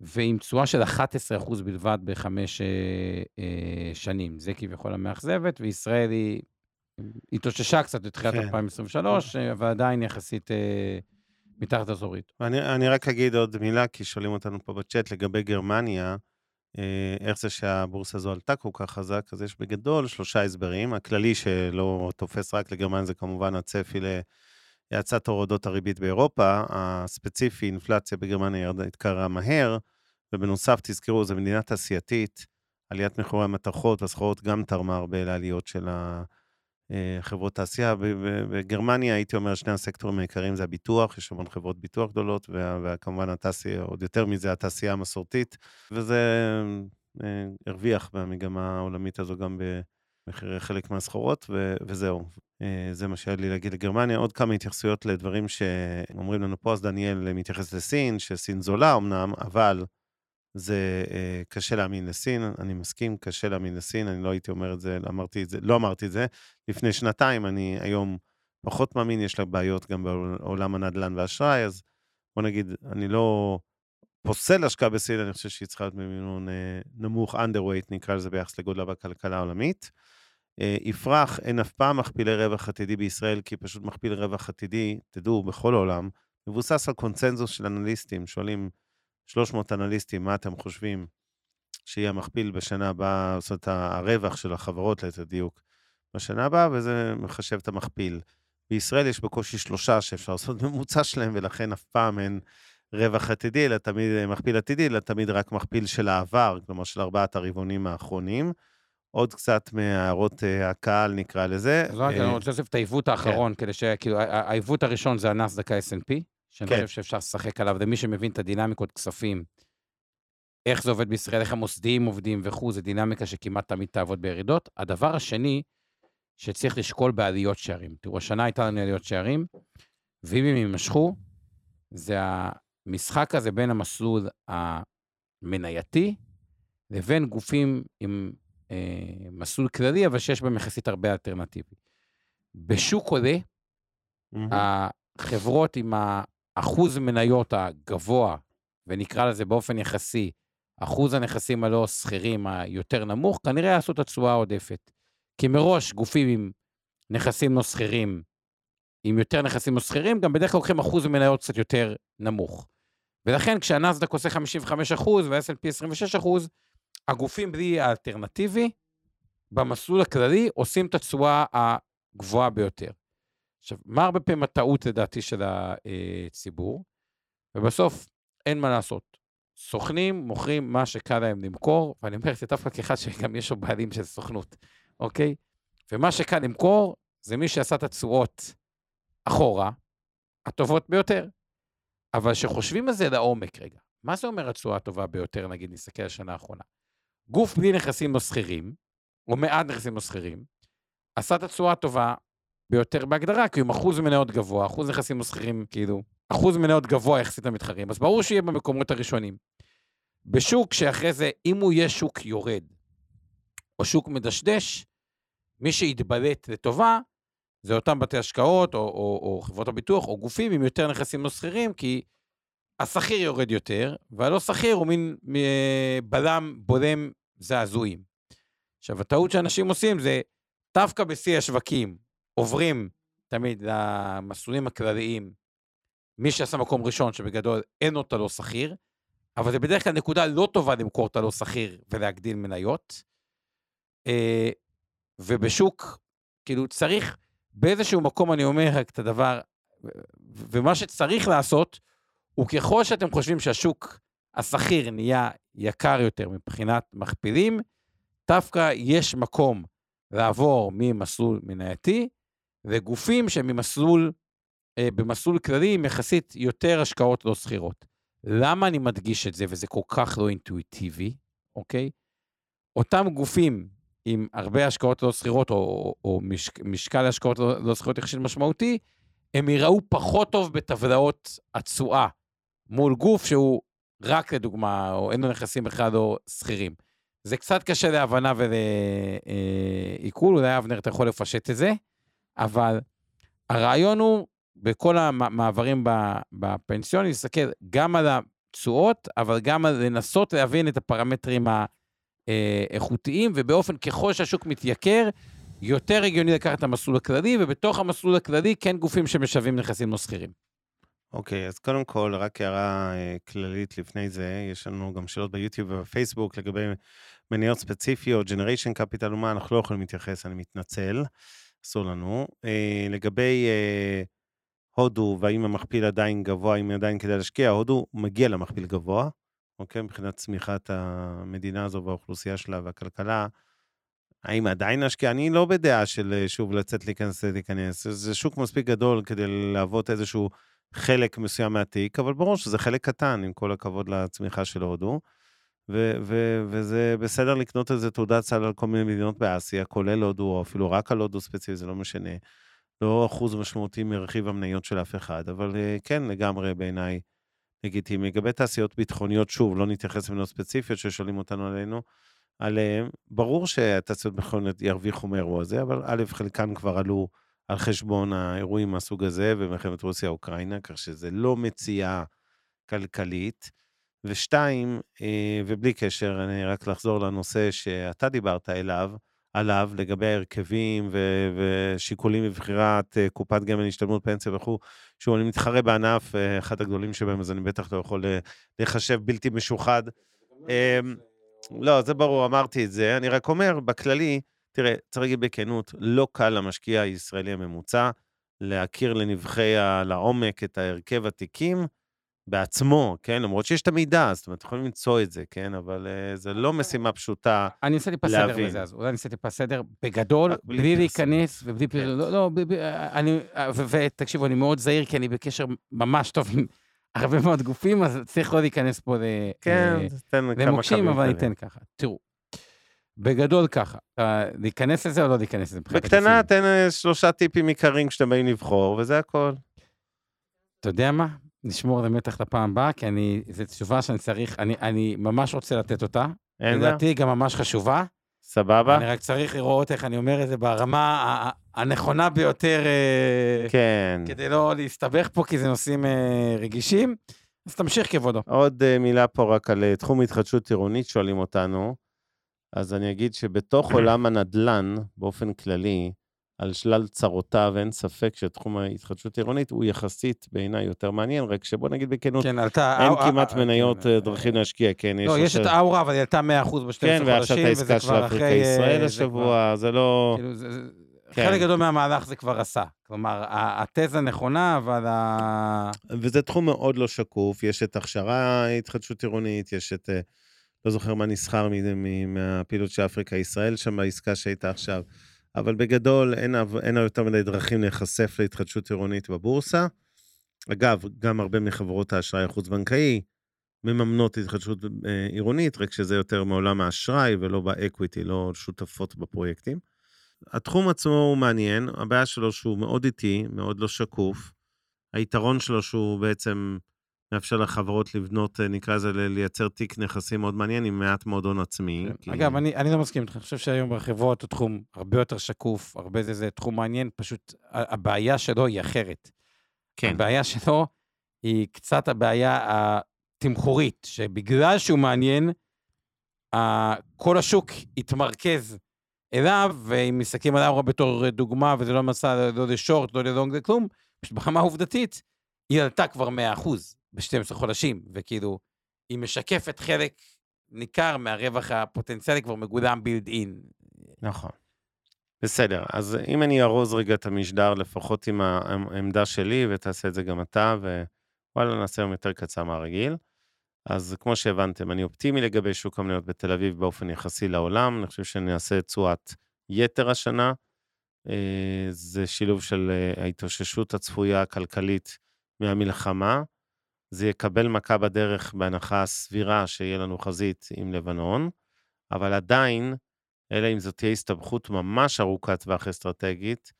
ועם תשואה של 11% בלבד בחמש אה, אה, שנים. זה כביכול המאכזבת, וישראל היא התאוששה קצת בתחילת כן. 2023, אה, אבל עדיין יחסית אה, מתחת אזורית. אני, אני רק אגיד עוד מילה, כי שואלים אותנו פה בצ'אט לגבי גרמניה. אה, איך זה שהבורסה הזו עלתה כל כך חזק, אז יש בגדול שלושה הסברים. הכללי שלא תופס רק לגרמניה זה כמובן הצפי להאצת הורדות הריבית באירופה, הספציפי, אינפלציה בגרמניה ירדה, התקרה מהר, ובנוסף, תזכרו, זו מדינה תעשייתית, עליית מחירי המתכות והסחורות גם תרמה הרבה לעליות של החברות תעשייה. בגרמניה, הייתי אומר, שני הסקטורים העיקריים זה הביטוח, יש המון חברות ביטוח גדולות, וכמובן התעשייה, עוד יותר מזה, התעשייה המסורתית, וזה אה, הרוויח במגמה העולמית הזו גם במחירי חלק מהסחורות, וזהו. אה, זה מה שהיה לי להגיד לגרמניה. עוד כמה התייחסויות לדברים שאומרים לנו פה, אז דניאל מתייחס לסין, שסין זולה אמנם, אבל זה אה, קשה להאמין לסין, אני מסכים, קשה להאמין לסין, אני לא הייתי אומר את זה, אמרתי את זה, לא אמרתי את זה. לפני שנתיים, אני היום פחות מאמין, יש לה בעיות גם בעולם הנדל"ן והאשראי, אז בוא נגיד, אני לא פוסל השקעה בסין, אני חושב שהיא צריכה להיות במינון אה, נמוך, underweight, נקרא לזה ביחס לגודלה בכלכלה העולמית. אה, יפרח, אין אף פעם מכפילי רווח עתידי בישראל, כי פשוט מכפיל רווח עתידי, תדעו, בכל העולם, מבוסס על קונצנזוס של אנליסטים, שואלים, 300 אנליסטים, מה אתם חושבים שיהיה המכפיל בשנה הבאה, זאת אומרת, הרווח של החברות ליתר דיוק בשנה הבאה, וזה מחשב את המכפיל. בישראל יש בקושי שלושה שאפשר לעשות ממוצע שלהם, ולכן אף פעם אין רווח עתידי, אלא תמיד מכפיל עתידי, אלא תמיד רק מכפיל של העבר, כלומר של ארבעת הרבעונים האחרונים. עוד קצת מהערות uh, הקהל, נקרא לזה. לא, אני רוצה להוסיף את העיוות האחרון, כן. כדי ש... כאילו, העיוות הראשון זה הנסדק ה-S&P, שאני כן. חושב שאפשר לשחק עליו, ומי שמבין את הדינמיקות כספים, איך זה עובד בישראל, איך המוסדיים עובדים וכו', זו דינמיקה שכמעט תמיד תעבוד בירידות. הדבר השני, שצריך לשקול בעליות שערים. תראו, השנה הייתה לנו עליות שערים, ואם הם יימשכו, זה המשחק הזה בין המסלול המנייתי לבין גופים עם אה, מסלול כללי, אבל שיש בהם יחסית הרבה אלטרנטיבי. בשוק עולה, mm-hmm. החברות עם אחוז מניות הגבוה, ונקרא לזה באופן יחסי, אחוז הנכסים הלא שכירים היותר נמוך, כנראה יעשו את התשואה העודפת. כי מראש גופים עם נכסים לא שכירים, עם יותר נכסים לא שכירים, גם בדרך כלל לוקחים אחוז מניות קצת יותר נמוך. ולכן כשהנסדק עושה 55 אחוז וה-SLP 26 אחוז, הגופים בלי האלטרנטיבי, במסלול הכללי, עושים את התשואה הגבוהה ביותר. עכשיו, מה הרבה פעמים הטעות לדעתי של הציבור? ובסוף אין מה לעשות. סוכנים מוכרים מה שקל להם למכור, ואני אומר את זה דווקא כאחד שגם יש לו בעלים של סוכנות, אוקיי? ומה שקל למכור זה מי שעשה את התשואות אחורה, הטובות ביותר. אבל כשחושבים על זה לעומק רגע, מה זה אומר התשואה הטובה ביותר, נגיד, נסתכל על השנה האחרונה? גוף בלי נכסים לא שכירים, או מעט נכסים לא שכירים, עשה את התשואה הטובה ביותר בהגדרה, כי עם אחוז מניות גבוה, אחוז נכסים מסחירים, כאילו, אחוז מניות גבוה יחסית למתחרים, אז ברור שיהיה במקומות הראשונים. בשוק שאחרי זה, אם הוא יהיה שוק יורד, או שוק מדשדש, מי שיתבלט לטובה, זה אותם בתי השקעות, או, או, או חברות הביטוח, או גופים עם יותר נכסים לא כי השכיר יורד יותר, והלא שכיר הוא מין אה, בלם, בולם זעזועים. עכשיו, הטעות שאנשים עושים זה, דווקא בשיא השווקים, עוברים תמיד למסלולים הכלליים, מי שעשה מקום ראשון, שבגדול אין אותה לא שכיר, אבל זה בדרך כלל נקודה לא טובה למכור את הלא שכיר ולהגדיל מניות. אה, ובשוק, כאילו, צריך באיזשהו מקום, אני אומר רק את הדבר, ומה שצריך לעשות, הוא ככל שאתם חושבים שהשוק השכיר נהיה יקר יותר מבחינת מכפילים, דווקא יש מקום לעבור ממסלול מנייתי וגופים שהם ממסלול, אה, במסלול כללי עם יחסית יותר השקעות לא שכירות. למה אני מדגיש את זה, וזה כל כך לא אינטואיטיבי, אוקיי? אותם גופים עם הרבה השקעות לא שכירות, או, או, או משק, משקל השקעות לא, לא שכירות יחסית משמעותי, הם יראו פחות טוב בטבלאות התשואה מול גוף שהוא רק לדוגמה, או אין לו נכסים בכלל לא שכירים. זה קצת קשה להבנה ולעיכול, אולי אבנר, אתה יכול לפשט את זה. אבל הרעיון הוא, בכל המעברים בפנסיון, להסתכל גם על התשואות, אבל גם על לנסות להבין את הפרמטרים האיכותיים, ובאופן, ככל שהשוק מתייקר, יותר הגיוני לקחת את המסלול הכללי, ובתוך המסלול הכללי כן גופים שמשווים נכסים לא שכירים. אוקיי, אז קודם כל, רק הערה אה, כללית לפני זה, יש לנו גם שאלות ביוטיוב ובפייסבוק לגבי מניות ספציפיות, Generation Capital ומה, אנחנו לא יכולים להתייחס, אני מתנצל, אסור לנו. אה, לגבי אה, הודו, והאם המכפיל עדיין גבוה, אם עדיין כדאי להשקיע, הודו מגיע למכפיל גבוה, אוקיי? מבחינת צמיחת המדינה הזו והאוכלוסייה שלה והכלכלה. האם עדיין להשקיע? אני לא בדעה של אה, שוב לצאת להיכנס, להיכנס. זה שוק מספיק גדול כדי להוות איזשהו חלק מסוים מהתיק, אבל ברור שזה חלק קטן, עם כל הכבוד לצמיחה של הודו. וזה בסדר לקנות איזה תעודת סל על כל מיני מדינות באסיה, כולל הודו, או אפילו רק על הודו ספציפי, זה לא משנה. לא אחוז משמעותי מרכיב המניות של אף אחד, אבל אה, כן, לגמרי בעיניי לגיטימי. לגבי תעשיות ביטחוניות, שוב, לא נתייחס למניות ספציפיות ששואלים אותנו עלינו, עליהם. ברור שהתעשיות ביטחוניות ירוויחו מאירוע הזה, אבל א', חלקן כבר עלו על חשבון האירועים מהסוג הזה ומלחמת רוסיה-אוקראינה, כך שזה לא מציאה כלכלית. ושתיים, אה, ובלי קשר, אני רק לחזור לנושא שאתה דיברת אליו, עליו, לגבי ההרכבים ו- ושיקולים בבחירת אה, קופת גמל, השתלמות פנסיה וכו', שהוא, אני מתחרה בענף, אה, אחד הגדולים שבהם, אז אני בטח לא יכול לחשב בלתי משוחד. אמ, לא, זה ברור, אמרתי את זה. אני רק אומר, בכללי, תראה, צריך להגיד בכנות, לא קל למשקיע הישראלי הממוצע להכיר לנבחי, לעומק את ההרכב התיקים בעצמו, כן? למרות שיש את המידע, זאת אומרת, יכולים למצוא את זה, כן? אבל uh, זה לא משימה פשוטה אני אעשה טיפה סדר בזה, אז אולי אני אעשה טיפה סדר. בגדול, בלי להיכנס ובלי... כן. לא, לא, אני... ותקשיבו, אני מאוד זהיר, כי אני בקשר ממש טוב עם הרבה מאוד גופים, אז צריך לא להיכנס פה כן, למוקשים, אבל אני אתן ככה. תראו, בגדול ככה, להיכנס לזה או לא להיכנס לזה? בקטנה, תן אה, שלושה טיפים עיקריים כשאתם באים לבחור, וזה הכל. אתה יודע מה? נשמור על המתח לפעם הבאה, כי אני, זו תשובה שאני צריך, אני, אני ממש רוצה לתת אותה. אין לדעתי היא גם ממש חשובה. סבבה. אני רק צריך לראות איך אני אומר את זה ברמה הנכונה ביותר, אה, כן. כדי לא להסתבך פה, כי זה נושאים אה, רגישים. אז תמשיך כבודו. עוד אה, מילה פה רק על תחום התחדשות עירונית, שואלים אותנו. אז אני אגיד שבתוך עולם הנדל"ן, באופן כללי, על שלל צרותיו, אין ספק שתחום ההתחדשות העירונית הוא יחסית בעיניי יותר מעניין, רק שבוא נגיד בכנות, כן, עלתה... אין אau, כמעט אau, מניות כן, דרכים להשקיע, כן, לא, יש, יש את האורה, אבל היא עלתה 100% ב-12 חודשים, כן, ועכשיו את העסקה של אפריקה ישראל השבוע, זה לא... כאילו, זה, כן. חלק גדול מהמהלך זה כבר עשה. כלומר, התזה נכונה, אבל ה... וזה תחום מאוד לא שקוף, יש את הכשרה התחדשות עירונית, יש את... לא זוכר מה נסחר מהפעילות של אפריקה ישראל שם בעסקה שהייתה עכשיו. אבל בגדול אין, אין יותר מדי דרכים להיחשף להתחדשות עירונית בבורסה. אגב, גם הרבה מחברות האשראי החוץ-בנקאי מממנות התחדשות אה, עירונית, רק שזה יותר מעולם האשראי ולא באקוויטי, לא שותפות בפרויקטים. התחום עצמו הוא מעניין, הבעיה שלו שהוא מאוד איטי, מאוד לא שקוף. היתרון שלו שהוא בעצם מאפשר לחברות לבנות, אה, נקרא לזה, לייצר תיק נכסים מאוד מעניין עם מעט מאוד הון עצמי. כן. כי... אגב, אני, אני לא מסכים איתך, אני חושב שהיום בחברות הוא תחום הרבה יותר שקוף, הרבה זה, זה תחום מעניין, פשוט הבעיה שלו היא אחרת. כן. הבעיה שלו היא קצת הבעיה התמחורית, שבגלל שהוא מעניין, כל השוק התמרכז אליו, ואם מסתכלים על אאורה בתור דוגמה, וזה לא מסע לא לשורט, לא ללונג, לכלום, פשוט ברמה העובדתית, היא עלתה כבר 100%. ב-12 חודשים, וכאילו, היא משקפת חלק ניכר מהרווח הפוטנציאלי כבר מגולם בילד אין. נכון. בסדר, אז אם אני ארוז רגע את המשדר, לפחות עם העמדה שלי, ותעשה את זה גם אתה, ווואלה, נעשה יום יותר קצר מהרגיל. אז כמו שהבנתם, אני אופטימי לגבי שוק המניות בתל אביב באופן יחסי לעולם, אני חושב שאני אעשה תשואת יתר השנה. אה, זה שילוב של אה, ההתאוששות הצפויה הכלכלית מהמלחמה, זה יקבל מכה בדרך בהנחה סבירה שיהיה לנו חזית עם לבנון, אבל עדיין, אלא אם זאת תהיה הסתבכות ממש ארוכת טווח אסטרטגית,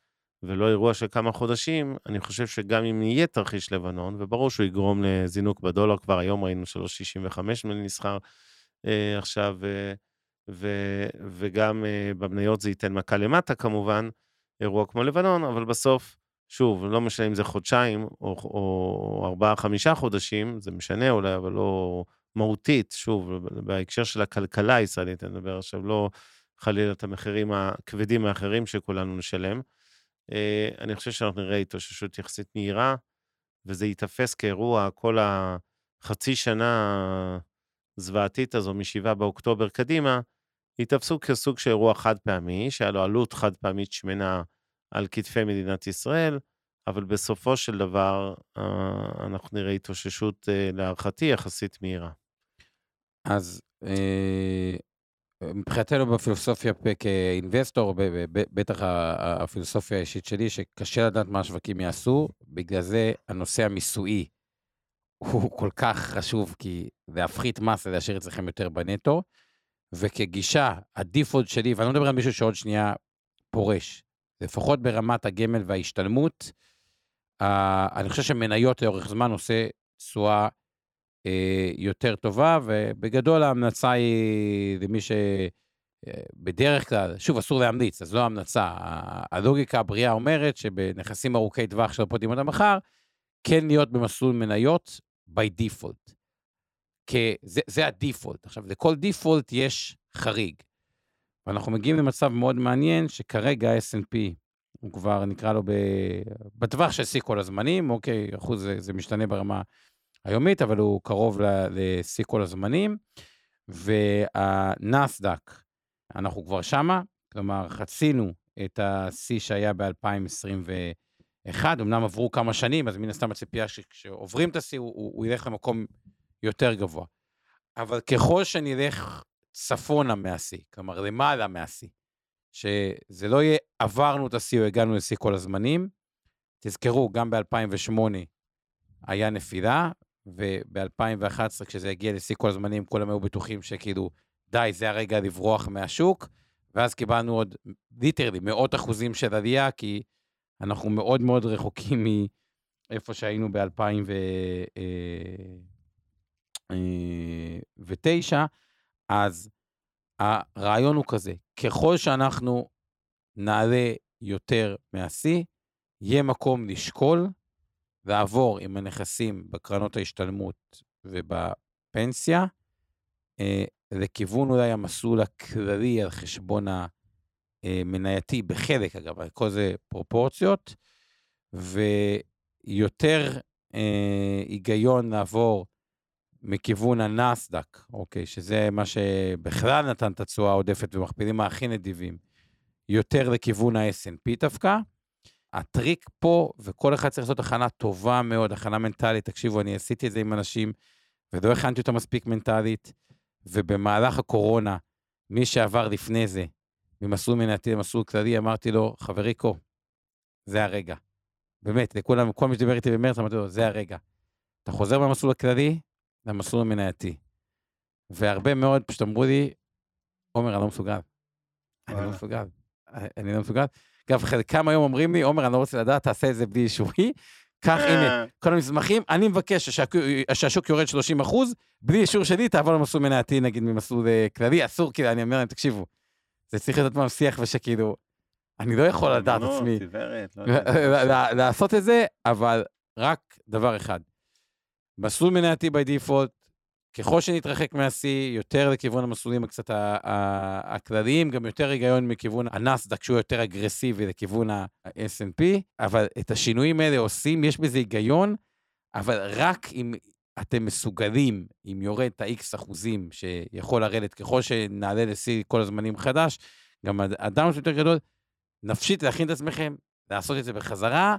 ולא אירוע של כמה חודשים, אני חושב שגם אם יהיה תרחיש לבנון, וברור שהוא יגרום לזינוק בדולר, כבר היום ראינו 3.65 נסחר אה, עכשיו, אה, ו, וגם אה, במניות זה ייתן מכה למטה כמובן, אירוע כמו לבנון, אבל בסוף שוב, לא משנה אם זה חודשיים או, או ארבעה, חמישה חודשים, זה משנה אולי, אבל לא מהותית, שוב, בהקשר של הכלכלה הישראלית, אני מדבר עכשיו, לא חלילה את המחירים הכבדים האחרים שכולנו נשלם. אה, אני חושב שאנחנו נראה התאוששות יחסית מהירה, וזה ייתפס כאירוע כל החצי שנה הזוועתית הזו מ-7 באוקטובר קדימה, ייתפסו כסוג של אירוע חד פעמי, שהיה לו עלות חד פעמית שמנה על כתפי מדינת ישראל, אבל בסופו של דבר אה, אנחנו נראה התאוששות, אה, להערכתי, יחסית מהירה. אז אה, מבחינתנו בפילוסופיה כאינבסטור, בטח הפילוסופיה האישית שלי, שקשה לדעת מה השווקים יעשו, בגלל זה הנושא המיסויי הוא כל כך חשוב, כי להפחית מס זה להשאיר אצלכם יותר בנטו, וכגישה, הדיפולט שלי, ואני לא מדבר על מישהו שעוד שנייה פורש, לפחות ברמת הגמל וההשתלמות, אני חושב שמניות לאורך זמן עושה תשואה אה, יותר טובה, ובגדול ההמלצה היא למי שבדרך אה, כלל, שוב, אסור להמליץ, אז לא המלצה. הלוגיקה הבריאה אומרת שבנכסים ארוכי טווח של הפודים עד המחר, כן להיות במסלול מניות by default. כי זה, זה ה default. עכשיו, לכל default יש חריג. ואנחנו מגיעים למצב מאוד מעניין, שכרגע S&P הוא כבר, נקרא לו, ב... בטווח של שיא כל הזמנים, אוקיי, אחוז זה, זה משתנה ברמה היומית, אבל הוא קרוב לשיא כל הזמנים. והנסדק, אנחנו כבר שמה, כלומר, חצינו את השיא שהיה ב-2021, אמנם עברו כמה שנים, אז מן הסתם הציפייה שכשעוברים את השיא, הוא, הוא ילך למקום יותר גבוה. אבל ככל שנלך צפונה מהשיא, כלומר למעלה מהשיא, שזה לא יהיה עברנו את השיא או הגענו לשיא כל הזמנים, תזכרו, גם ב-2008 היה נפילה, וב-2011, כשזה הגיע לשיא כל הזמנים, כולם היו בטוחים שכאילו, די, זה הרגע לברוח מהשוק, ואז קיבלנו עוד, ליטרלי, מאות אחוזים של עלייה, כי אנחנו מאוד מאוד רחוקים מאיפה שהיינו ב-2009, אז הרעיון הוא כזה, ככל שאנחנו נעלה יותר מהשיא, יהיה מקום לשקול לעבור עם הנכסים בקרנות ההשתלמות ובפנסיה, אה, לכיוון אולי המסלול הכללי על חשבון המנייתי, בחלק אגב, כל זה פרופורציות, ויותר אה, היגיון לעבור מכיוון הנסדק, אוקיי, שזה מה שבכלל נתן את התשואה העודפת ומכפילים הכי נדיבים, יותר לכיוון ה-S&P דווקא. הטריק פה, וכל אחד צריך לעשות הכנה טובה מאוד, הכנה מנטלית, תקשיבו, אני עשיתי את זה עם אנשים, ולא הכנתי אותה מספיק מנטלית, ובמהלך הקורונה, מי שעבר לפני זה, ממסלול מנייתי למסלול כללי, אמרתי לו, חבריקו, זה הרגע. באמת, לכולם, כל מי שדיבר איתי במרץ, אמרתי לו, זה הרגע. אתה חוזר במסלול הכללי, למסלול המנייתי. והרבה מאוד פשוט אמרו לי, עומר, אני לא מסוגל. אני לא מסוגל. אני לא מסוגל. אגב, חלקם היום אומרים לי, עומר, אני לא רוצה לדעת, תעשה את זה בלי אישורי. קח, הנה, כל המסמכים, אני מבקש שהשוק יורד 30 אחוז, בלי אישור שלי, תעבור למסלול מנייתי, נגיד, ממסלול אה, כללי, אסור, כאילו, אני אומר להם, תקשיבו, זה צריך להיות פעם שיח ושכאילו, אני לא יכול לדעת עצמי לא לעשות את זה, אבל רק דבר אחד, מסלול מנייתי by default, ככל שנתרחק מהשיא, יותר לכיוון המסלולים הקצת הכלליים, גם יותר היגיון מכיוון הנסדק, שהוא יותר אגרסיבי לכיוון ה-S&P, אבל את השינויים האלה עושים, יש בזה היגיון, אבל רק אם אתם מסוגלים, אם יורד את ה-X אחוזים שיכול לרדת, ככל שנעלה לשיא כל הזמנים חדש, גם הדאון יותר גדול, נפשית להכין את עצמכם, לעשות את זה בחזרה,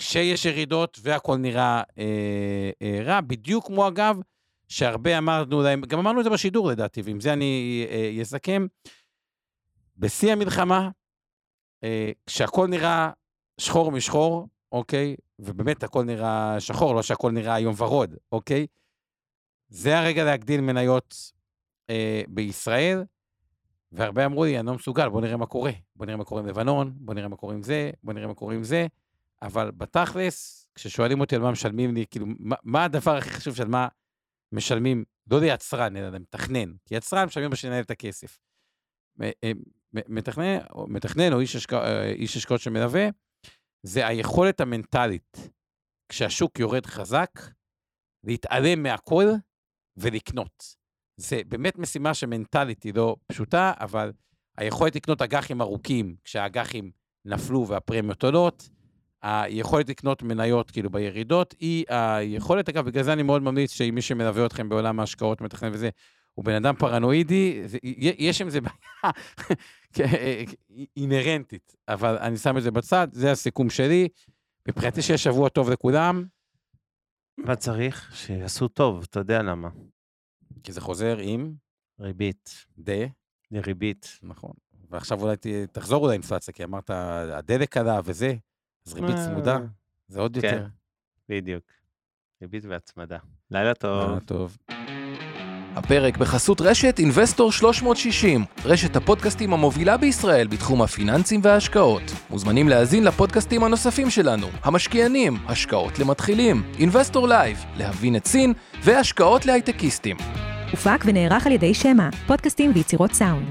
כשיש ירידות והכל נראה אה, אה, רע, בדיוק כמו אגב, שהרבה אמרנו להם, גם אמרנו את זה בשידור לדעתי, ועם זה אני אה, אסכם, בשיא המלחמה, אה, כשהכול נראה שחור משחור, אוקיי? ובאמת הכל נראה שחור, לא שהכל נראה היום ורוד, אוקיי? זה הרגע להגדיל מניות אה, בישראל, והרבה אמרו לי, אני לא מסוגל, בוא נראה מה קורה. בוא נראה מה קורה עם לבנון, בוא נראה מה קורה עם זה, בוא נראה מה קורה עם זה. אבל בתכלס, כששואלים אותי על מה משלמים לי, כאילו, מה, מה הדבר הכי חשוב של מה משלמים, לא ליצרן, אלא למתכנן, כי יצרן משלמים בשביל לנהל את הכסף. אה, מתכנן, מתכנן או איש, השק... אה, איש השקעות שמלווה, זה היכולת המנטלית, כשהשוק יורד חזק, להתעלם מהכל ולקנות. זה באמת משימה שמנטלית היא לא פשוטה, אבל היכולת לקנות אג"חים ארוכים, כשהאג"חים נפלו והפרמיות עולות, היכולת לקנות מניות כאילו בירידות היא היכולת, אגב, בגלל זה אני מאוד ממליץ שמי שמלווה אתכם בעולם ההשקעות, מתכנן וזה, הוא בן אדם פרנואידי, זה, יש עם זה בעיה אינהרנטית, אבל אני שם את זה בצד, זה הסיכום שלי. מבחינתי שיהיה שבוע טוב לכולם. מה צריך? שיעשו טוב, אתה יודע למה. כי זה חוזר עם? ריבית. ד? ריבית. נכון. ועכשיו אולי תחזור אולי אינפלציה, כי אמרת, הדלק עלה וזה, אז ריבית צמודה, זה עוד כן. יותר. בדיוק. ריבית והצמדה. לילה טוב. אה, טוב. הפרק בחסות רשת אינבסטור 360, רשת הפודקאסטים המובילה בישראל בתחום הפיננסים וההשקעות. מוזמנים להאזין לפודקאסטים הנוספים שלנו, המשקיענים, השקעות למתחילים, אינבסטור לייב, להבין את סין, והשקעות להייטקיסטים. הופק ונערך על ידי שמע, פודקאסטים ויצירות סאונד.